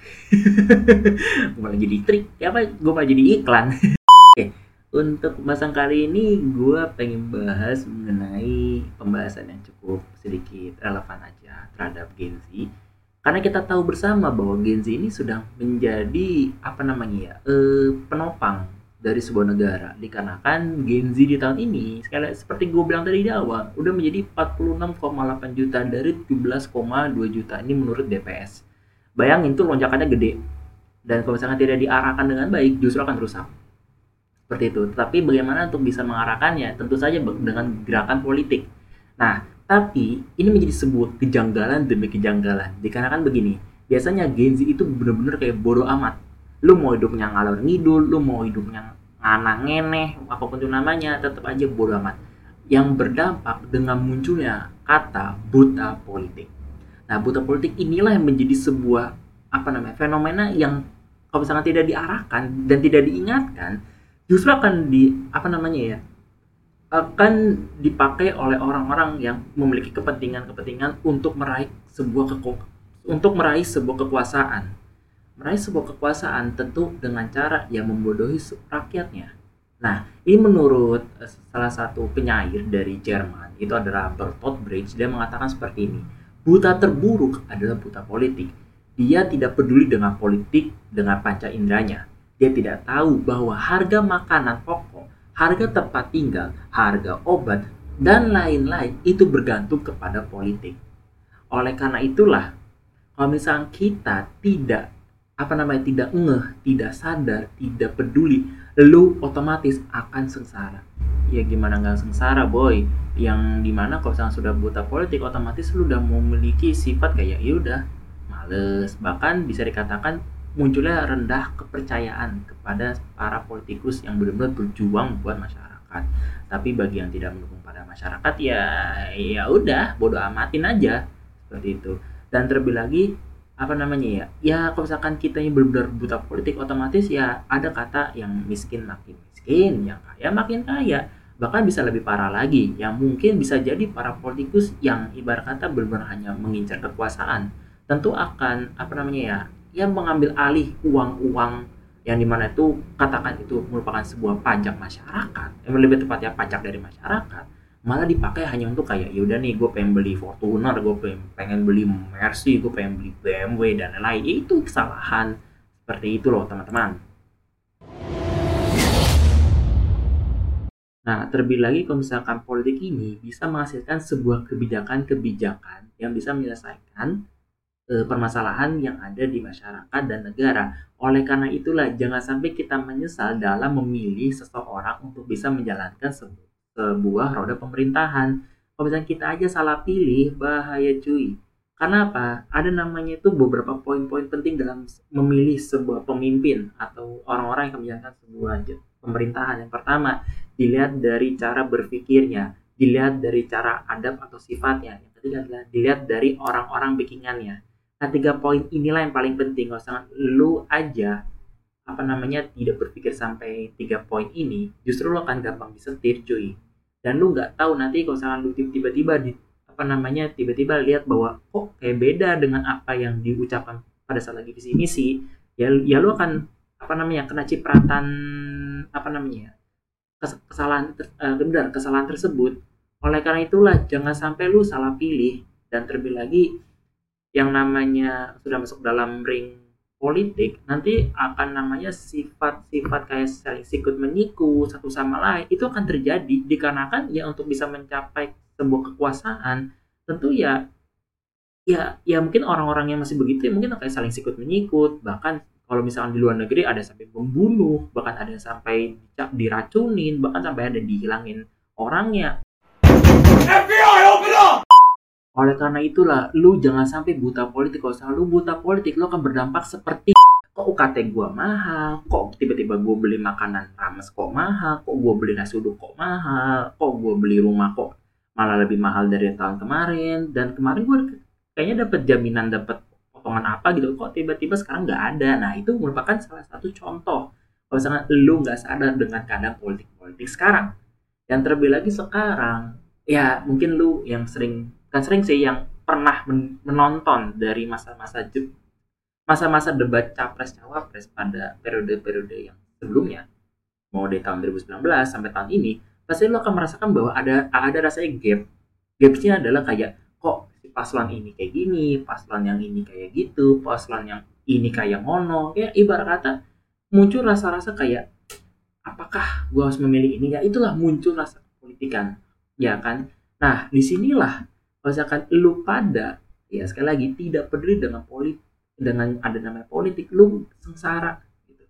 gue malah jadi trik. Ya apa? Gue malah jadi iklan. Oke, untuk pembahasan kali ini gue pengen bahas mengenai pembahasan yang cukup sedikit relevan aja terhadap Gen Z karena kita tahu bersama bahwa Gen Z ini sudah menjadi apa namanya ya eh, penopang dari sebuah negara. Dikarenakan Gen Z di tahun ini sekali seperti gue bilang tadi di awal udah menjadi 46,8 juta dari 17,2 juta ini menurut DPS bayangin tuh lonjakannya gede. Dan kalau misalnya tidak diarahkan dengan baik justru akan rusak. Seperti itu. Tetapi bagaimana untuk bisa mengarahkannya? Tentu saja dengan gerakan politik. Nah tapi ini menjadi sebuah kejanggalan demi kejanggalan. Dikarenakan begini biasanya Gen Z itu benar-benar kayak bodoh amat lu mau hidupnya ngalor ngidul lu mau hidupnya nganang ngeneh apa pun itu namanya tetap aja bodoh amat. Yang berdampak dengan munculnya kata buta politik. Nah buta politik inilah yang menjadi sebuah apa namanya fenomena yang kalau misalnya tidak diarahkan dan tidak diingatkan justru akan di apa namanya ya akan dipakai oleh orang-orang yang memiliki kepentingan-kepentingan untuk meraih sebuah keku untuk meraih sebuah kekuasaan meraih sebuah kekuasaan tentu dengan cara yang membodohi rakyatnya. Nah, ini menurut eh, salah satu penyair dari Jerman, itu adalah Bertolt Brecht, dia mengatakan seperti ini. Buta terburuk adalah buta politik. Dia tidak peduli dengan politik dengan panca inderanya. Dia tidak tahu bahwa harga makanan pokok, harga tempat tinggal, harga obat, dan lain-lain itu bergantung kepada politik. Oleh karena itulah, kalau misalnya kita tidak apa namanya tidak ngeh, tidak sadar, tidak peduli, lu otomatis akan sengsara. Ya gimana nggak sengsara boy? Yang di mana kalau misalnya sudah buta politik, otomatis lu udah memiliki sifat kayak ya udah males. Bahkan bisa dikatakan munculnya rendah kepercayaan kepada para politikus yang benar-benar berjuang buat masyarakat. Tapi bagi yang tidak mendukung pada masyarakat ya ya udah bodoh amatin aja seperti itu. Dan terlebih lagi apa namanya ya? Ya kalau misalkan kita ini benar-benar buta politik otomatis ya ada kata yang miskin makin miskin yang kaya makin kaya. Bahkan bisa lebih parah lagi yang mungkin bisa jadi para politikus yang ibarat kata benar-benar hanya mengincar kekuasaan. Tentu akan apa namanya ya yang mengambil alih uang-uang yang di mana itu katakan itu merupakan sebuah pajak masyarakat yang lebih tepatnya pajak dari masyarakat malah dipakai hanya untuk kayak yaudah nih gue pengen beli Fortuner gue pengen, pengen beli Mercy gue pengen beli BMW dan lain-lain. Itu kesalahan. Seperti itu loh teman-teman. Nah terlebih lagi kalau misalkan politik ini bisa menghasilkan sebuah kebijakan-kebijakan yang bisa menyelesaikan e, permasalahan yang ada di masyarakat dan negara. Oleh karena itulah jangan sampai kita menyesal dalam memilih seseorang untuk bisa menjalankan sebuah sebuah roda pemerintahan. Kalau misalnya kita aja salah pilih, bahaya cuy. Karena apa? Ada namanya itu beberapa poin-poin penting dalam memilih sebuah pemimpin atau orang-orang yang menjalankan sebuah pemerintahan. Yang pertama, dilihat dari cara berpikirnya, dilihat dari cara adab atau sifatnya. Yang ketiga adalah dilihat dari orang-orang backingannya. Nah, tiga poin inilah yang paling penting. Kalau sangat lu aja apa namanya tidak berpikir sampai tiga poin ini justru lo akan gampang disetir cuy. Dan lu nggak tahu nanti kalau misalnya lu tiba-tiba di apa namanya tiba-tiba lihat bahwa kok kayak beda dengan apa yang diucapkan pada saat lagi visi misi ya ya lu akan apa namanya kena cipratan apa namanya kes- kesalahan ter- eh, benar kesalahan tersebut. Oleh karena itulah jangan sampai lu salah pilih. Dan terlebih lagi yang namanya sudah masuk dalam ring politik nanti akan namanya sifat-sifat kayak saling sikut menyikut satu sama lain itu akan terjadi. Dikarenakan ya untuk bisa mencapai sebuah kekuasaan tentu ya ya ya mungkin orang-orang yang masih begitu ya mungkin kayak saling sikut menyikut bahkan kalau misalkan di luar negeri ada sampai membunuh bahkan ada yang sampai diracunin bahkan sampai ada dihilangin orangnya oleh karena itulah lu jangan sampai buta politik. Kalau misalnya lu buta politik lu akan berdampak seperti kok UKT gua mahal kok tiba-tiba gua beli makanan rames kok mahal kok gua beli nasi uduk kok mahal kok gua beli rumah kok malah lebih mahal dari tahun kemarin. Dan kemarin gua kayaknya dapat jaminan dapat potongan apa gitu kok tiba-tiba sekarang nggak ada. Nah itu merupakan salah satu contoh. Kalau misalnya lu nggak sadar dengan keadaan politik-politik sekarang yang terlebih lagi sekarang ya mungkin lu yang sering kan sering sih yang pernah men- menonton dari masa-masa masa-masa debat capres cawapres pada periode-periode yang sebelumnya. Mau dari tahun 2019 sampai tahun ini pasti lo akan merasakan bahwa ada ada rasanya gap. Gapsnya adalah kayak kok si paslon ini kayak gini paslon yang ini kayak gitu paslon yang ini kayak ngono. Ya ibarat kata muncul rasa-rasa kayak apakah gue harus memilih ini? Ya itulah muncul rasa politikan ya kan? Nah di sinilah misalkan lu pada ya sekali lagi tidak peduli dengan politik dengan ada namanya politik lu sengsara gitu.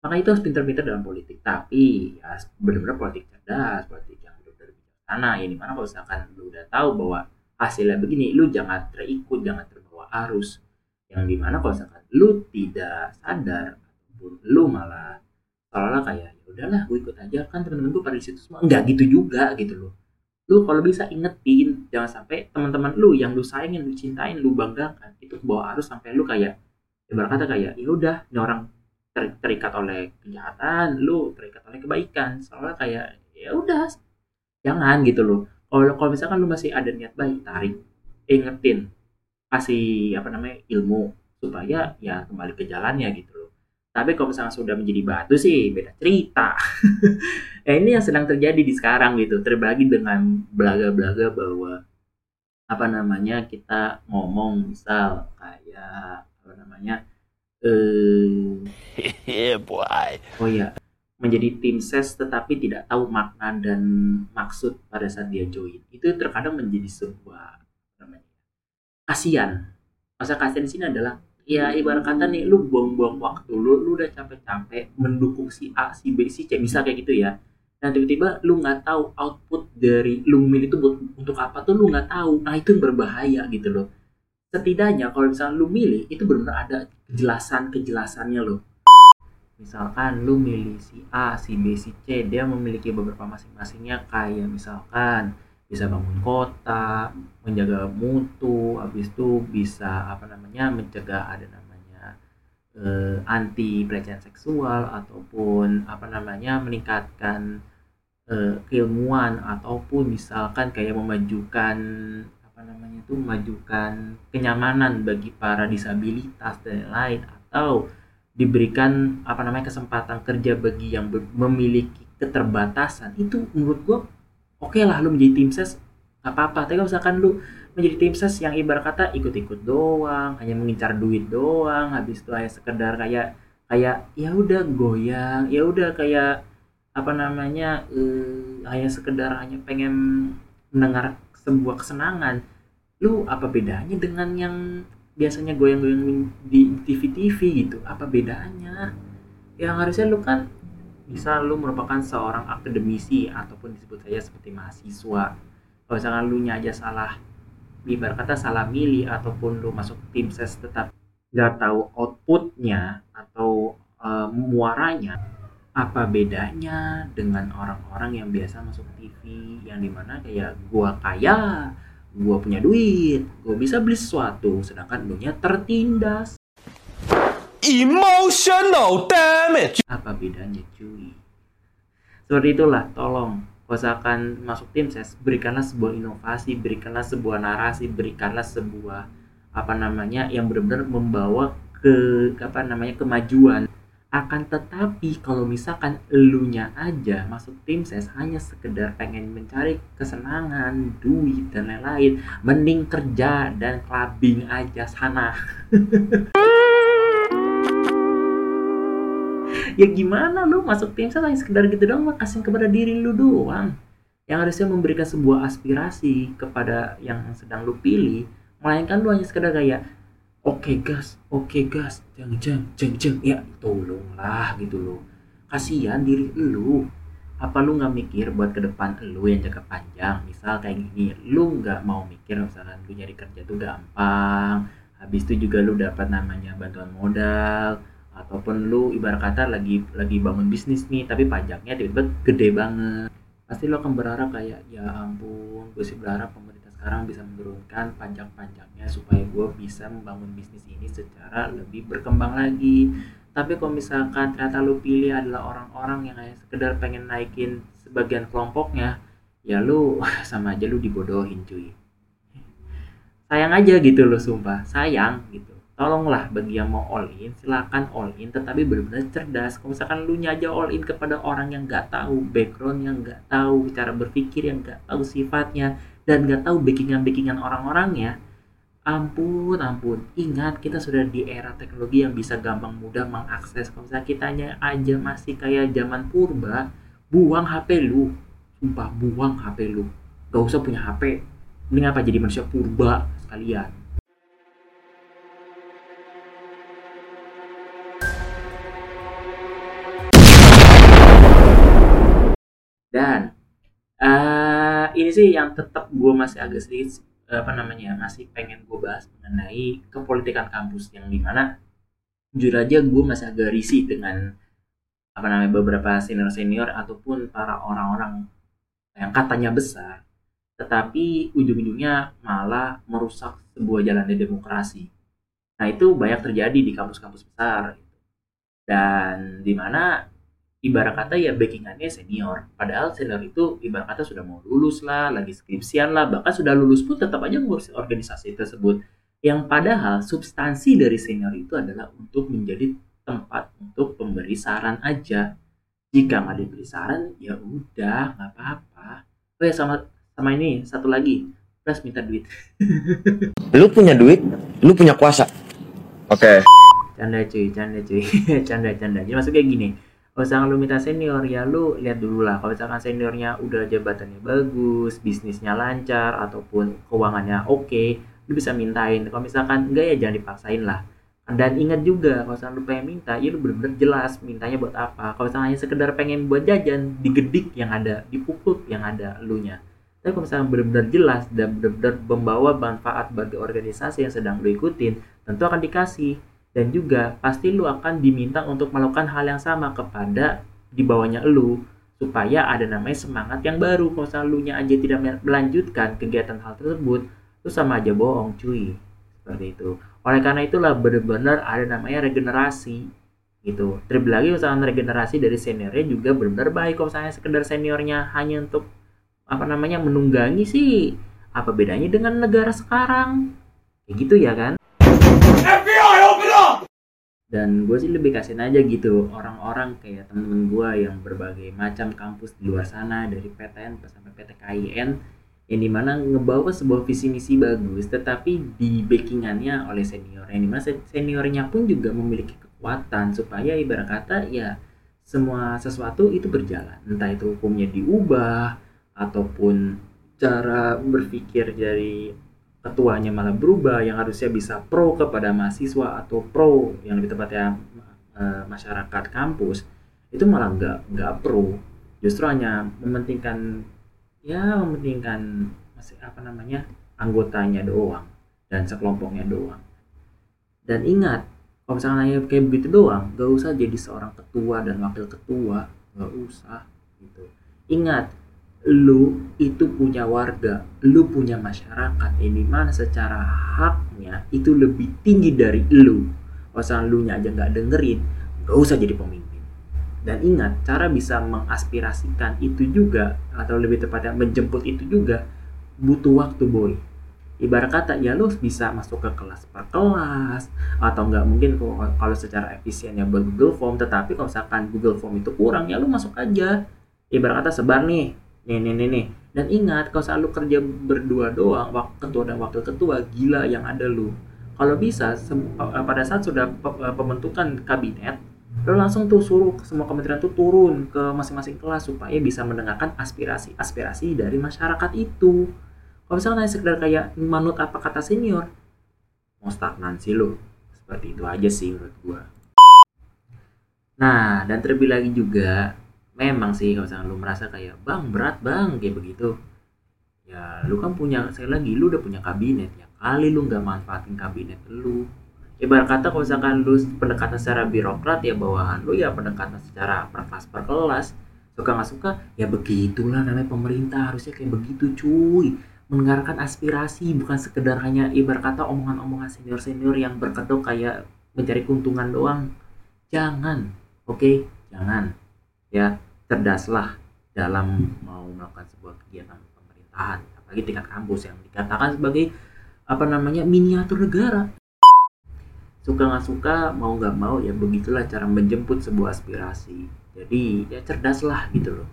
Maka itu harus pintar-pintar dalam politik. Tapi ya benar-benar politik cerdas politik yang benar-benar bijaksana. Ya di mana kalau misalkan lu udah tahu bahwa hasilnya begini lu jangan terikut jangan terbawa arus. Yang di mana kalau misalkan lu tidak sadar ataupun lu malah seolah kayak ya udahlah gue ikut aja. Kan temen-temen gue pada situ semua enggak gitu juga gitu loh lu kalau bisa ingetin jangan sampai teman-teman lu yang lu sayangin lu cintain lu banggakan itu bawa arus sampai lu kayak ibarat kata kayak ya udah ini orang ter- terikat oleh kejahatan lu terikat oleh kebaikan. Soalnya kayak ya udah jangan gitu loh. Kalau kalau misalkan lu masih ada niat baik tarik ingetin kasih apa namanya ilmu supaya ya kembali ke jalannya gitu tapi kalau misalnya sudah menjadi batu sih beda cerita. Ya ini yang sedang terjadi di sekarang gitu terbagi dengan belaga-belaga bahwa apa namanya kita ngomong misal kayak apa namanya eh Yeah, boy. oh ya menjadi tim ses tetapi tidak tahu makna dan maksud pada saat dia join. Itu terkadang menjadi sebuah namanya kasihan. Masa kasihan di sini adalah ya ibarat kata nih lu buang-buang waktu lu lu udah capek-capek mendukung si A si B si C bisa kayak gitu ya. Dan tiba-tiba lu nggak tahu output dari lu memilih itu buat untuk apa tuh lu nggak tahu nah itu berbahaya gitu loh. Setidaknya kalau misalnya lu milih itu benar-benar ada kejelasan kejelasannya loh. Misalkan lu milih si A, si B, si C, dia memiliki beberapa masing-masingnya kayak misalkan bisa bangun kota, menjaga mutu, habis itu bisa apa namanya mencegah ada namanya eh, anti pelecehan seksual ataupun apa namanya meningkatkan eh, keilmuan ataupun misalkan kayak memajukan apa namanya itu memajukan kenyamanan bagi para disabilitas dan lain atau diberikan apa namanya kesempatan kerja bagi yang memiliki keterbatasan. Itu menurut gua oke lah lu menjadi tim ses nggak apa-apa. Tapi kalau misalkan lu menjadi tim ses yang ibarat kata ikut-ikut doang hanya mengincar duit doang habis itu hanya sekedar kayak kayak ya udah goyang ya udah kayak apa namanya eh, hanya sekedar hanya pengen mendengar sebuah kesenangan. Lu apa bedanya dengan yang biasanya goyang-goyang di TV-TV gitu? Apa bedanya? Yang harusnya lu kan bisa lu merupakan seorang akademisi ataupun disebut saja seperti mahasiswa. Kalau misalkan lu nya aja salah ibarat kata salah milih ataupun lu masuk tim ses tetap nggak tahu outputnya atau eh, muaranya apa bedanya dengan orang-orang yang biasa masuk TV yang di mana kayak gua kaya gua punya duit gua bisa beli sesuatu sedangkan lu nya tertindas Emotional damage. apa bedanya cuy? Seperti itulah tolong misalkan masuk tim ses berikanlah sebuah inovasi berikanlah sebuah narasi berikanlah sebuah apa namanya yang benar-benar membawa ke apa namanya kemajuan. Akan tetapi kalau misalkan elunya aja masuk tim ses hanya sekedar pengen mencari kesenangan duit dan lain-lain mending kerja dan clubbing aja sana ya gimana lu? Masuk tim hanya sekedar gitu doang mah kasihin kepada diri lu doang. Yang harusnya memberikan sebuah aspirasi kepada yang sedang lu pilih melainkan lu hanya sekedar kayak oke gas. Oke gas. Jeng jeng jeng jeng. Ya tolonglah gitu loh. Kasihan diri lu. Apa lu nggak mikir buat ke depan lu yang jangka panjang? Misal kayak gini lu nggak mau mikir misalkan lu nyari kerja tuh gampang. Habis itu juga lu dapat namanya bantuan modal ataupun lu ibarat kata lagi lagi bangun bisnis nih tapi pajaknya tiba-tiba gede banget. Pasti lo akan berharap kayak ya ampun gue sih berharap pemerintah sekarang bisa menurunkan pajak-pajaknya supaya gue bisa membangun bisnis ini secara lebih berkembang lagi. Tapi kalau misalkan ternyata lu pilih adalah orang-orang yang hanya sekedar pengen naikin sebagian kelompoknya ya lu sama aja lu dibodohin cuy. Sayang aja gitu loh sumpah. Sayang gitu tolonglah bagi yang mau all in silakan all in tetapi benar-benar cerdas. Kalau misalkan lu aja all in kepada orang yang nggak tahu background yang nggak tahu cara berpikir yang nggak tahu sifatnya dan nggak tahu backingan backingan orang-orangnya ampun ampun. Ingat kita sudah di era teknologi yang bisa gampang mudah mengakses. Kalau misalnya kitanya aja masih kayak zaman purba buang HP lu. Sumpah buang HP lu. Gak usah punya HP ini apa jadi manusia purba sekalian dan eh ini sih yang tetap gue masih agak sedikit apa namanya masih pengen gue bahas mengenai kepolitikan kampus yang di mana jujur aja gue masih agak risih dengan apa namanya beberapa senior senior ataupun para orang-orang yang katanya besar. Tetapi ujung-ujungnya malah merusak sebuah jalannya demokrasi. Nah itu banyak terjadi di kampus-kampus besar dan di mana ibarat kata ya backingannya senior. Padahal senior itu ibarat kata sudah mau lulus lah lagi skripsian lah bahkan sudah lulus pun tetap aja ngurusin organisasi tersebut. Yang padahal substansi dari senior itu adalah untuk menjadi tempat untuk pemberi saran aja. Jika nggak diberi saran ya udah nggak apa-apa. Oh ya sama sama ini satu lagi. Plus minta duit. Lu punya duit, lu punya kuasa. Oke. canda cuy canda cuy. Canda canda. Jadi maksudnya gini kalau misalkan lu minta senior ya lu lihat dulu lah. Kalau misalkan seniornya udah jabatannya bagus bisnisnya lancar ataupun keuangannya oke lu bisa mintain. Kalau misalkan enggak ya jangan dipaksain lah. Dan ingat juga kalau misalkan lu pengen minta ya lu bener-bener jelas mintanya buat apa. Kalau misalkan hanya sekedar pengen buat jajan digedik yang ada dipukul yang ada elunya tapi kalau misalkan benar-benar jelas dan benar-benar membawa manfaat bagi organisasi yang sedang lu ikutin tentu akan dikasih dan juga pasti lu akan diminta untuk melakukan hal yang sama kepada di bawahnya lu supaya ada namanya semangat yang baru. Kalau misalnya lu nya aja tidak melanjutkan kegiatan hal tersebut itu sama aja bohong cuy. Seperti itu. Oleh karena itulah benar-benar ada namanya regenerasi gitu. Terlebih lagi misalnya regenerasi dari seniornya juga benar-benar baik. Kalau misalnya sekedar seniornya hanya untuk apa namanya menunggangi sih apa bedanya dengan negara sekarang? Kayak gitu ya kan dan gue sih lebih kasihin aja gitu orang-orang kayak temen-temen gue yang berbagai macam kampus di luar sana dari PTN sampai PTKIN yang di mana ngebawa sebuah visi misi bagus tetapi di backingannya oleh senior. Yang di mana se- seniornya pun juga memiliki kekuatan supaya ibarat kata ya semua sesuatu itu berjalan. Entah itu hukumnya diubah ataupun cara berpikir dari ketuanya malah berubah yang harusnya bisa pro kepada mahasiswa atau pro yang lebih tepatnya eh, masyarakat kampus itu malah nggak nggak pro. Justru hanya mementingkan ya mementingkan masih apa namanya anggotanya doang dan sekelompoknya doang. Dan ingat kalau misalnya kayak begitu doang gak usah jadi seorang ketua dan wakil ketua gak usah gitu. Ingat lu itu punya warga, lu punya masyarakat yang di mana secara haknya itu lebih tinggi dari lu. Misalnya lu nya aja nggak dengerin, gak usah jadi pemimpin. dan ingat cara bisa mengaspirasikan itu juga atau lebih tepatnya menjemput itu juga butuh waktu boy ibarat kata ya lo bisa masuk ke kelas per kelas atau nggak mungkin kalau- secara efisiennya buat Google Form tetapi kalau misalkan Google Form itu kurang ya lo masuk aja ibarat kata sebar nih nih nih nih, nih. dan ingat kalau selalu kerja berdua doang ketua dan wakil ketua gila yang ada lu. Kalau bisa eh, pada saat sudah eh, pembentukan kabinet lo langsung tuh suruh semua kementerian tuh turun ke masing-masing kelas supaya bisa mendengarkan aspirasi-aspirasi dari masyarakat itu. Kalau misalnya sekedar kayak manut apa kata senior mau stagnansi lo seperti itu aja sih menurut gua. Nah dan terlebih lagi juga memang sih kalau misalnya lu merasa kayak bang berat bang kayak begitu. Ya lu kan punya sekali lagi lu udah punya kabinet. Ya kali lu nggak manfaatin kabinet lu. Ibarat kata kalau misalkan lu pendekatan secara birokrat ya bawahan lu ya pendekatan secara per kelas per kelas suka nggak suka ya begitulah namanya pemerintah. Harusnya kayak begitu cuy. Mendengarkan aspirasi bukan sekedar hanya ibarat kata omongan-omongan senior-senior yang berkedok kayak mencari keuntungan doang. Jangan oke? Jangan ya cerdaslah dalam mau melakukan sebuah kegiatan pemerintahan apalagi tingkat kampus yang dikatakan sebagai apa namanya miniatur negara. Suka nggak suka mau nggak mau ya begitulah cara menjemput sebuah aspirasi. Jadi ya cerdaslah gitu loh.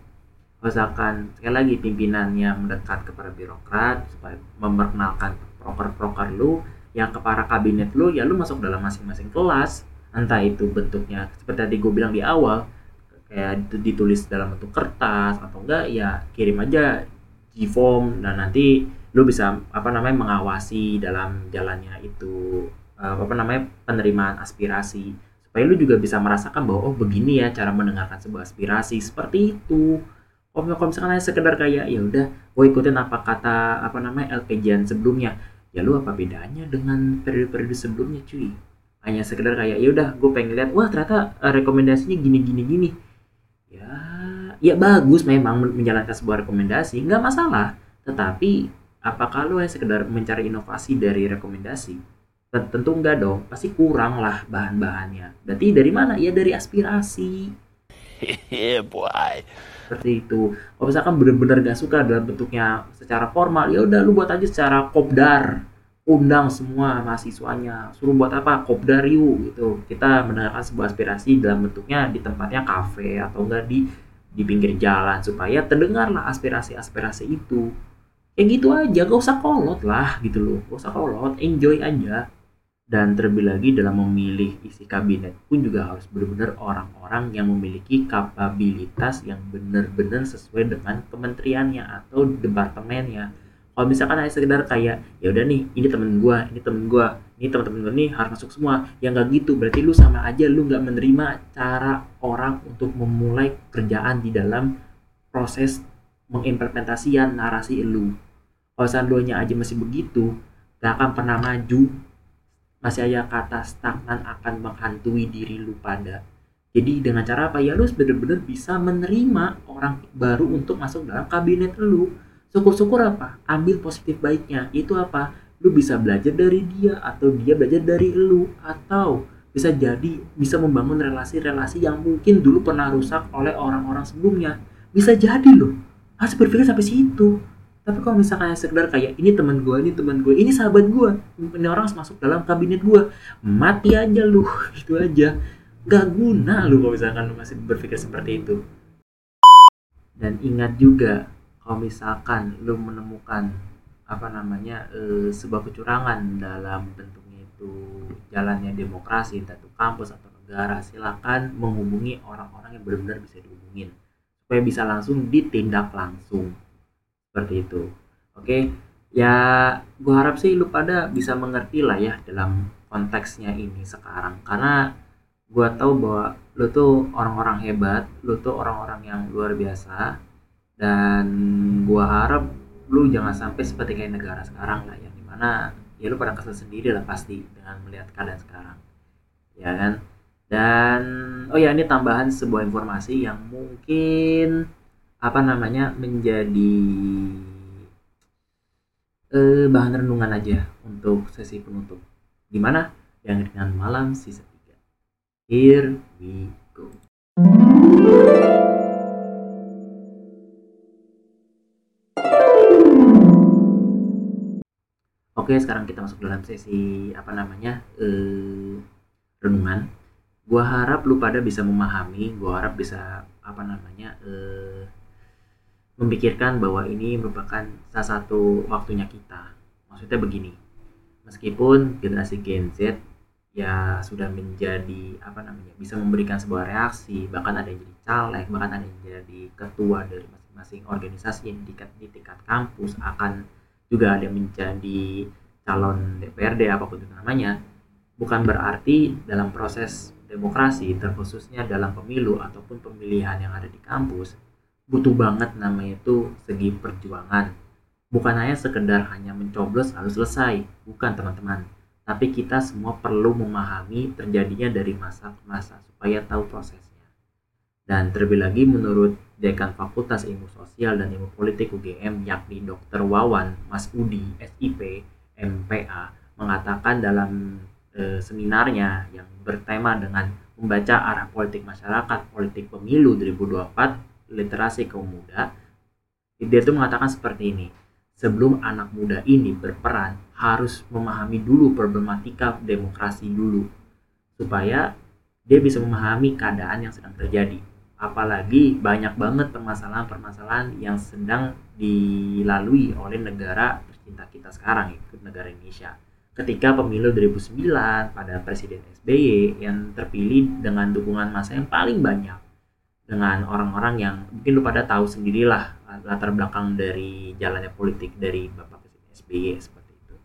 Misalkan sekali lagi pimpinannya mendekat kepada birokrat supaya memperkenalkan proker-proker lu yang ke para kabinet lu ya lu masuk dalam masing-masing kelas. Entah itu bentuknya seperti tadi gue bilang di awal kayak itu ditulis dalam bentuk kertas atau enggak ya kirim aja G-form dan nanti lu bisa apa namanya mengawasi dalam jalannya itu eh, apa namanya penerimaan aspirasi. Supaya lu juga bisa merasakan bahwa oh begini ya cara mendengarkan sebuah aspirasi. Seperti itu. Kalau misalkan hanya sekedar kayak ya udah gue ikutin apa kata apa namanya LPJan sebelumnya. Ya lu apa bedanya dengan periode-periode sebelumnya cuy? Hanya sekedar kayak ya udah gue pengen lihat wah ternyata eh, rekomendasinya gini gini gini ya bagus memang men- menjalankan sebuah rekomendasi nggak masalah. Tetapi apakah lu hanya sekedar mencari inovasi dari rekomendasi? Tent- tentu enggak dong. Pasti kurang lah bahan-bahannya. Berarti dari mana? Ya dari aspirasi. Yeah, boy. seperti itu. Kalau misalkan bener-bener gak suka dalam bentuknya secara formal ya udah lu buat aja secara kopdar. Undang semua mahasiswanya. Suruh buat apa? Kopdar yuk gitu. Kita mendengarkan sebuah aspirasi dalam bentuknya di tempatnya kafe atau enggak di di pinggir jalan supaya terdengarlah aspirasi-aspirasi itu. Kayak gitu aja gak usah kolot lah gitu loh. Gak usah kolot enjoy aja. Dan terlebih lagi dalam memilih isi kabinet pun juga harus benar-benar orang-orang yang memiliki kapabilitas yang benar-benar sesuai dengan kementeriannya atau departemennya. Kalau misalkan hanya sekedar kayak ya udah nih ini temen gua ini temen gua ini teman-teman nih harus masuk semua. Yang nggak gitu berarti lu sama aja lu nggak menerima cara orang untuk memulai kerjaan di dalam proses mengimplementasikan narasi lu. Kalau seandainya aja masih begitu gak akan pernah maju. Masih aja kata stagnan akan menghantui diri lu pada. Jadi dengan cara apa? Ya lu bener-bener bisa menerima orang baru untuk masuk dalam kabinet lu. Syukur-syukur apa? Ambil positif baiknya. Itu apa lu bisa belajar dari dia atau dia belajar dari lu atau bisa jadi bisa membangun relasi-relasi yang mungkin dulu pernah rusak oleh orang-orang sebelumnya. Bisa jadi loh. Harus berpikir sampai situ. Tapi kalau misalkan sekedar kayak ini teman gue ini teman gue ini sahabat gue ini orang masuk dalam kabinet gue mati aja lu. Itu aja. Gak guna lu kalau misalkan lu masih berpikir seperti itu. Dan ingat juga kalau misalkan lu menemukan apa namanya eh, sebuah kecurangan dalam bentuknya itu jalannya demokrasi entah itu kampus atau negara silakan menghubungi orang-orang yang benar-benar bisa dihubungin supaya bisa langsung ditindak langsung. Seperti itu. Oke ya gua harap sih lu pada bisa mengerti lah ya dalam konteksnya ini sekarang. Karena gua tahu bahwa lu tuh orang-orang hebat lu tuh orang-orang yang luar biasa. Dan gua harap lu jangan sampai seperti kayak negara sekarang lah yang di mana ya lu pada kesel sendiri lah pasti dengan melihat keadaan sekarang. Ya kan? Dan oh ya ini tambahan sebuah informasi yang mungkin apa namanya menjadi eh, bahan renungan aja untuk sesi penutup. Gimana yang dengan malam sisa 3 here we go Oke, sekarang kita masuk dalam sesi apa namanya eh, renungan. Gua harap lu pada bisa memahami, gua harap bisa apa namanya eh, memikirkan bahwa ini merupakan salah satu waktunya kita. Maksudnya begini, meskipun generasi Gen Z ya sudah menjadi apa namanya bisa memberikan sebuah reaksi, bahkan ada yang jadi caleg, bahkan ada yang jadi ketua dari masing-masing organisasi yang di di tingkat kampus akan juga ada menjadi calon DPRD apa pun itu namanya bukan berarti dalam proses demokrasi terkhususnya dalam pemilu ataupun pemilihan yang ada di kampus butuh banget namanya itu segi perjuangan. Bukan hanya sekedar hanya mencoblos lalu selesai bukan teman-teman. Tapi kita semua perlu memahami terjadinya dari masa ke masa supaya tahu prosesnya. Dan terlebih lagi menurut Dekan Fakultas Ilmu Sosial dan Ilmu Politik UGM yakni Dr. Wawan Mas Udi SIP MPA mengatakan dalam e, seminarnya yang bertema dengan membaca arah politik masyarakat politik pemilu 2024 literasi kaum muda dia itu mengatakan seperti ini sebelum anak muda ini berperan harus memahami dulu problematika demokrasi dulu supaya dia bisa memahami keadaan yang sedang terjadi apalagi banyak banget permasalahan-permasalahan yang sedang dilalui oleh negara tercinta kita sekarang itu negara Indonesia ketika pemilu 2009 pada Presiden SBY yang terpilih dengan dukungan massa yang paling banyak dengan orang-orang yang mungkin lu pada tahu sendirilah latar belakang dari jalannya politik dari Bapak Presiden SBY seperti itu.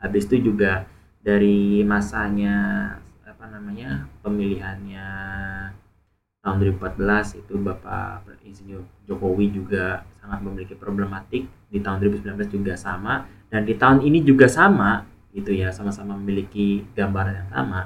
Habis itu juga dari masanya apa namanya pemilihannya tahun 2014 itu Bapak Insinyur Jokowi juga sangat memiliki problematik. Di tahun 2019 juga sama. Dan di tahun ini juga sama gitu ya sama-sama memiliki gambaran yang sama.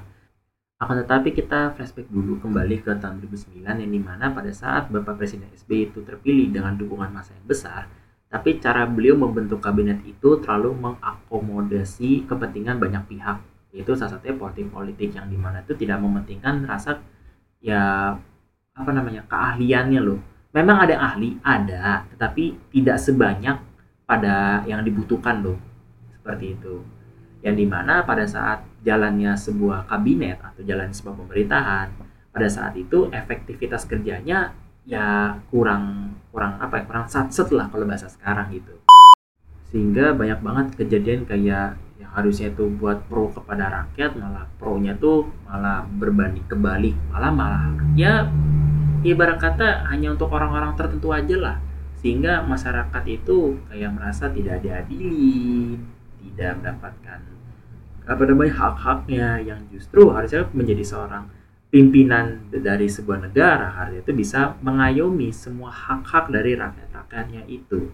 Akan tetapi kita flashback dulu kembali ke tahun 2009 yang di mana pada saat Bapak Presiden SBY itu terpilih dengan dukungan massa yang besar tapi cara beliau membentuk kabinet itu terlalu mengakomodasi kepentingan banyak pihak. Yaitu salah satunya politik-politik yang di mana itu tidak mementingkan rasa ya apa namanya keahliannya loh. Memang ada ahli ada tetapi tidak sebanyak pada yang dibutuhkan loh. Seperti itu. Yang di mana pada saat jalannya sebuah kabinet atau jalan sebuah pemerintahan pada saat itu efektivitas kerjanya ya kurang kurang apa ya kurang satset lah kalau bahasa sekarang gitu. Sehingga banyak banget kejadian kayak yang harusnya itu buat pro kepada rakyat malah pro-nya tuh malah berbanding kebalik. Malah malah. Ya ibarat kata hanya untuk orang-orang tertentu aja lah. Sehingga masyarakat itu kayak merasa tidak diadili tidak mendapatkan apa namanya hak-haknya yang justru harusnya menjadi seorang pimpinan dari sebuah negara harusnya itu bisa mengayomi semua hak-hak dari rakyat-rakyatnya itu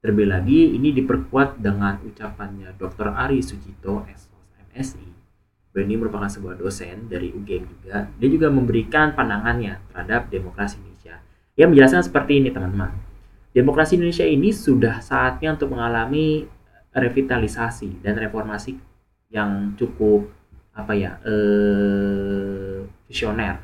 terlebih lagi ini diperkuat dengan ucapannya Dr. Ari Sujito MSI Benny merupakan sebuah dosen dari UGM juga. Dia juga memberikan pandangannya terhadap demokrasi Indonesia. Ia menjelaskan seperti ini teman-teman. Demokrasi Indonesia ini sudah saatnya untuk mengalami revitalisasi dan reformasi yang cukup apa ya eh, visioner.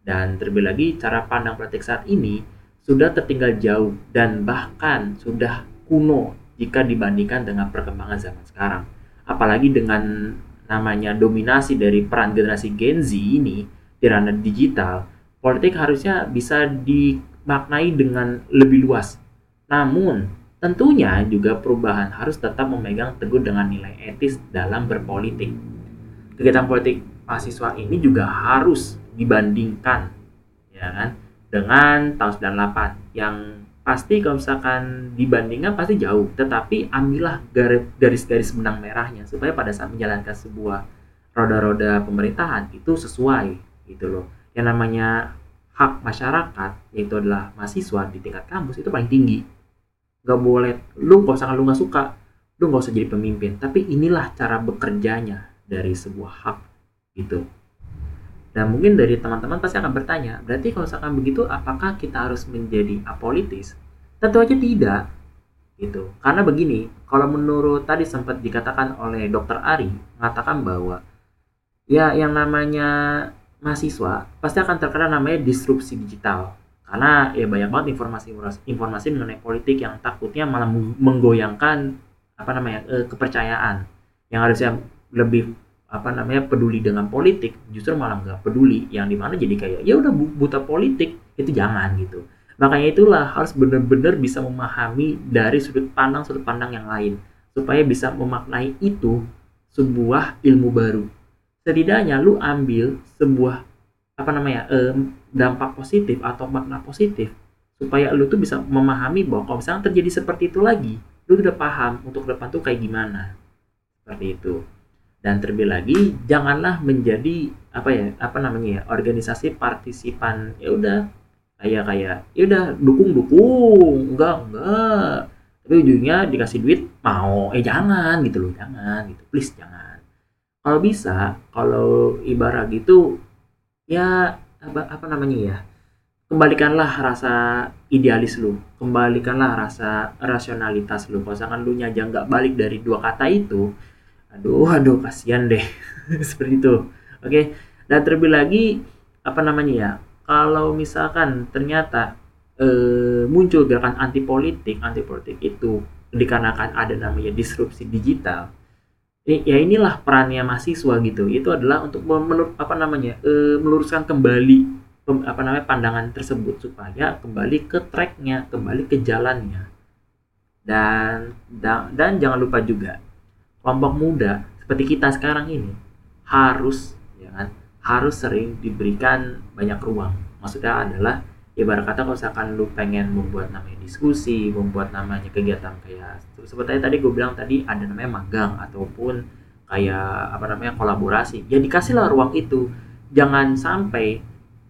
Dan terlebih lagi cara pandang politik saat ini sudah tertinggal jauh dan bahkan sudah kuno jika dibandingkan dengan perkembangan zaman sekarang. Apalagi dengan namanya dominasi dari peran generasi Gen Z ini di ranah digital, politik harusnya bisa dimaknai dengan lebih luas. Namun, tentunya juga perubahan harus tetap memegang teguh dengan nilai etis dalam berpolitik. Kegiatan politik mahasiswa ini juga harus dibandingkan ya kan dengan tahun 98 yang pasti kalau misalkan dibandingkan pasti jauh tetapi ambillah garis-garis benang merahnya supaya pada saat menjalankan sebuah roda-roda pemerintahan itu sesuai gitu loh. Yang namanya hak masyarakat yaitu adalah mahasiswa di tingkat kampus itu paling tinggi. Nggak boleh lu kalau misalkan lu nggak suka lu nggak usah jadi pemimpin. Tapi inilah cara bekerjanya dari sebuah hak gitu dan mungkin dari teman-teman pasti akan bertanya, berarti kalau misalkan begitu apakah kita harus menjadi apolitis? Tentu aja tidak. Gitu. Karena begini, kalau menurut tadi sempat dikatakan oleh Dokter Ari mengatakan bahwa ya yang namanya mahasiswa pasti akan terkena namanya disrupsi digital karena ya banyak banget informasi informasi mengenai politik yang takutnya malah menggoyangkan apa namanya eh, kepercayaan yang harusnya lebih apa namanya peduli dengan politik justru malah nggak peduli. Yang di mana jadi kayak ya udah buta politik. Itu jangan gitu. Makanya itulah harus benar-benar bisa memahami dari sudut pandang sudut pandang yang lain. Supaya bisa memaknai itu sebuah ilmu baru. Setidaknya lu ambil sebuah apa namanya eh, dampak positif atau makna positif. Supaya lu tuh bisa memahami bahwa kalau misalnya terjadi seperti itu lagi lu udah paham untuk depan tuh kayak gimana. Seperti itu dan terlebih lagi janganlah menjadi apa ya apa namanya ya organisasi partisipan. Ya udah kayak kayak ya udah dukung dukung enggak enggak. Tapi ujungnya dikasih duit mau. Eh jangan gitu loh jangan gitu. Please jangan. Kalau bisa kalau ibarat gitu ya apa, apa namanya ya kembalikanlah rasa idealis lu. Kembalikanlah rasa rasionalitas lu. Kalau misalkan lu nyaja nggak balik dari dua kata itu aduh aduh kasihan deh. Seperti itu. Oke dan terlebih lagi apa namanya ya kalau misalkan ternyata eh, muncul gerakan anti politik anti politik itu dikarenakan ada namanya disrupsi digital ya inilah perannya mahasiswa gitu. Itu adalah untuk menur, apa namanya e, meluruskan kembali apa namanya pandangan tersebut supaya kembali ke tracknya kembali ke jalannya. Dan dan, dan jangan lupa juga kelompok muda seperti kita sekarang ini harus ya kan harus sering diberikan banyak ruang maksudnya adalah ibarat kata kalau misalkan lu pengen membuat namanya diskusi, membuat namanya kegiatan kayak seperti tadi gue bilang tadi ada namanya magang ataupun kayak apa namanya kolaborasi, ya dikasihlah ruang itu. Jangan sampai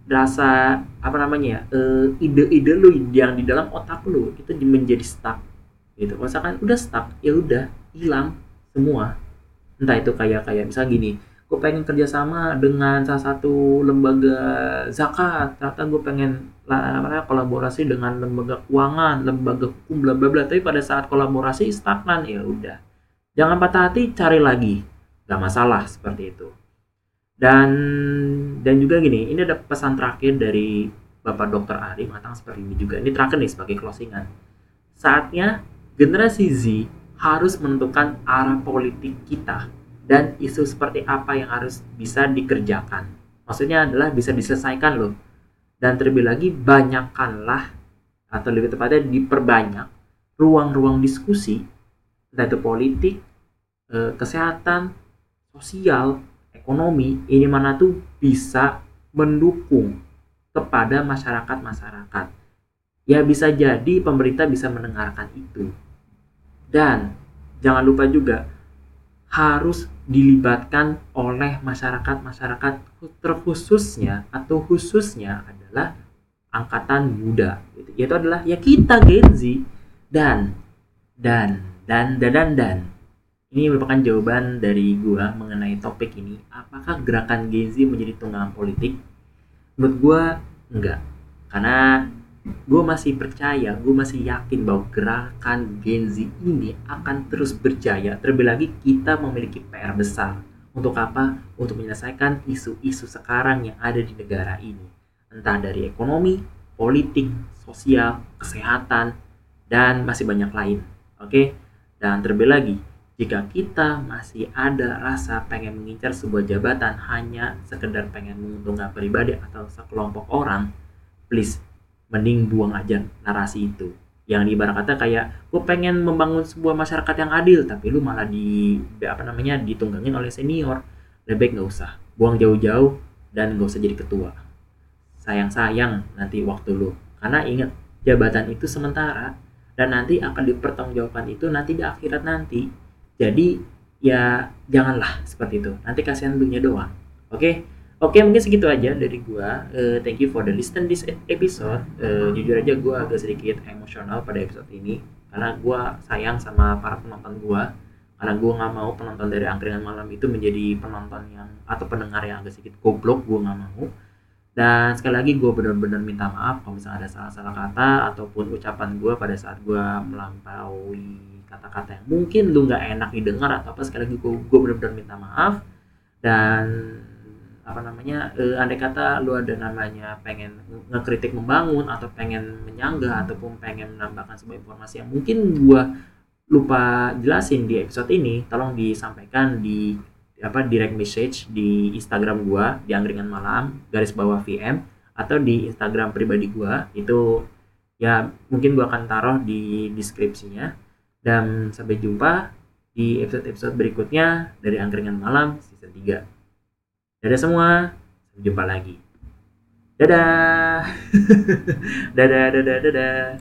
rasa apa namanya uh, ide-ide lu yang di dalam otak lu itu menjadi stuck gitu. Misalkan udah stuck, ya udah hilang semua. Entah itu kayak kayak misal gini, gue pengen kerjasama dengan salah satu lembaga zakat. Ternyata gue pengen lah, kolaborasi dengan lembaga keuangan lembaga hukum bla bla bla. Tapi pada saat kolaborasi stagnan. Ya udah. Jangan patah hati cari lagi. Gak masalah seperti itu. Dan dan juga gini ini ada pesan terakhir dari bapak dokter Ari matang seperti ini juga. Ini terakhir nih sebagai closingan. Saatnya generasi Z harus menentukan arah politik kita dan isu seperti apa yang harus bisa dikerjakan. Maksudnya adalah bisa diselesaikan loh. Dan terlebih lagi banyakkanlah atau lebih tepatnya diperbanyak ruang-ruang diskusi entah itu politik, eh, kesehatan, sosial, ekonomi, ini mana tuh bisa mendukung kepada masyarakat-masyarakat. Ya bisa jadi pemerintah bisa mendengarkan itu. Dan jangan lupa juga harus dilibatkan oleh masyarakat-masyarakat terkhususnya atau khususnya adalah angkatan muda gitu. yaitu adalah ya kita Gen Z. Dan dan dan dan dan dan. Ini merupakan jawaban dari gua mengenai topik ini. Apakah gerakan Gen Z menjadi tunggangan politik? Menurut gua enggak. Karena gue masih percaya, gue masih yakin bahwa gerakan Gen Z ini akan terus berjaya. Terlebih lagi kita memiliki PR besar. Untuk apa? Untuk menyelesaikan isu-isu sekarang yang ada di negara ini. Entah dari ekonomi, politik, sosial, kesehatan, dan masih banyak lain. Oke? Dan terlebih lagi, jika kita masih ada rasa pengen mengincar sebuah jabatan hanya sekedar pengen menguntungkan pribadi atau sekelompok orang, please mending buang aja narasi itu. Yang ibarat kata kayak gue pengen membangun sebuah masyarakat yang adil tapi lu malah di apa namanya ditunggangin oleh senior. Lebih baik nggak usah buang jauh-jauh dan nggak usah jadi ketua. Sayang-sayang nanti waktu lu. Karena ingat jabatan itu sementara dan nanti akan dipertanggungjawabkan itu nanti di akhirat nanti. Jadi ya janganlah seperti itu. Nanti kasihan dunia doang. Oke? okay? Oke mungkin segitu aja dari gua. Uh, thank you for the listen this episode. Uh, jujur aja gua agak sedikit emosional pada episode ini karena gua sayang sama para penonton gua. Karena gua nggak mau penonton dari angkringan malam itu menjadi penonton yang atau pendengar yang agak sedikit goblok. Gua nggak mau. Dan sekali lagi gue benar-benar minta maaf kalau misalnya ada salah-salah kata ataupun ucapan gue pada saat gue melampaui kata-kata yang mungkin lu nggak enak didengar atau apa sekali lagi gue benar-benar minta maaf dan apa namanya eh, andai kata lu ada namanya pengen nge- ngekritik membangun atau pengen menyanggah ataupun pengen menambahkan sebuah informasi yang mungkin gua lupa jelasin di episode ini tolong disampaikan di apa direct message di Instagram gua di angkringan malam garis bawah VM atau di Instagram pribadi gua. Itu ya mungkin gua akan taruh di deskripsinya. Dan sampai jumpa di episode-episode berikutnya dari angkringan malam season 3 dadah semua. Sampai jumpa lagi. Dadah. Dadah dadah dadah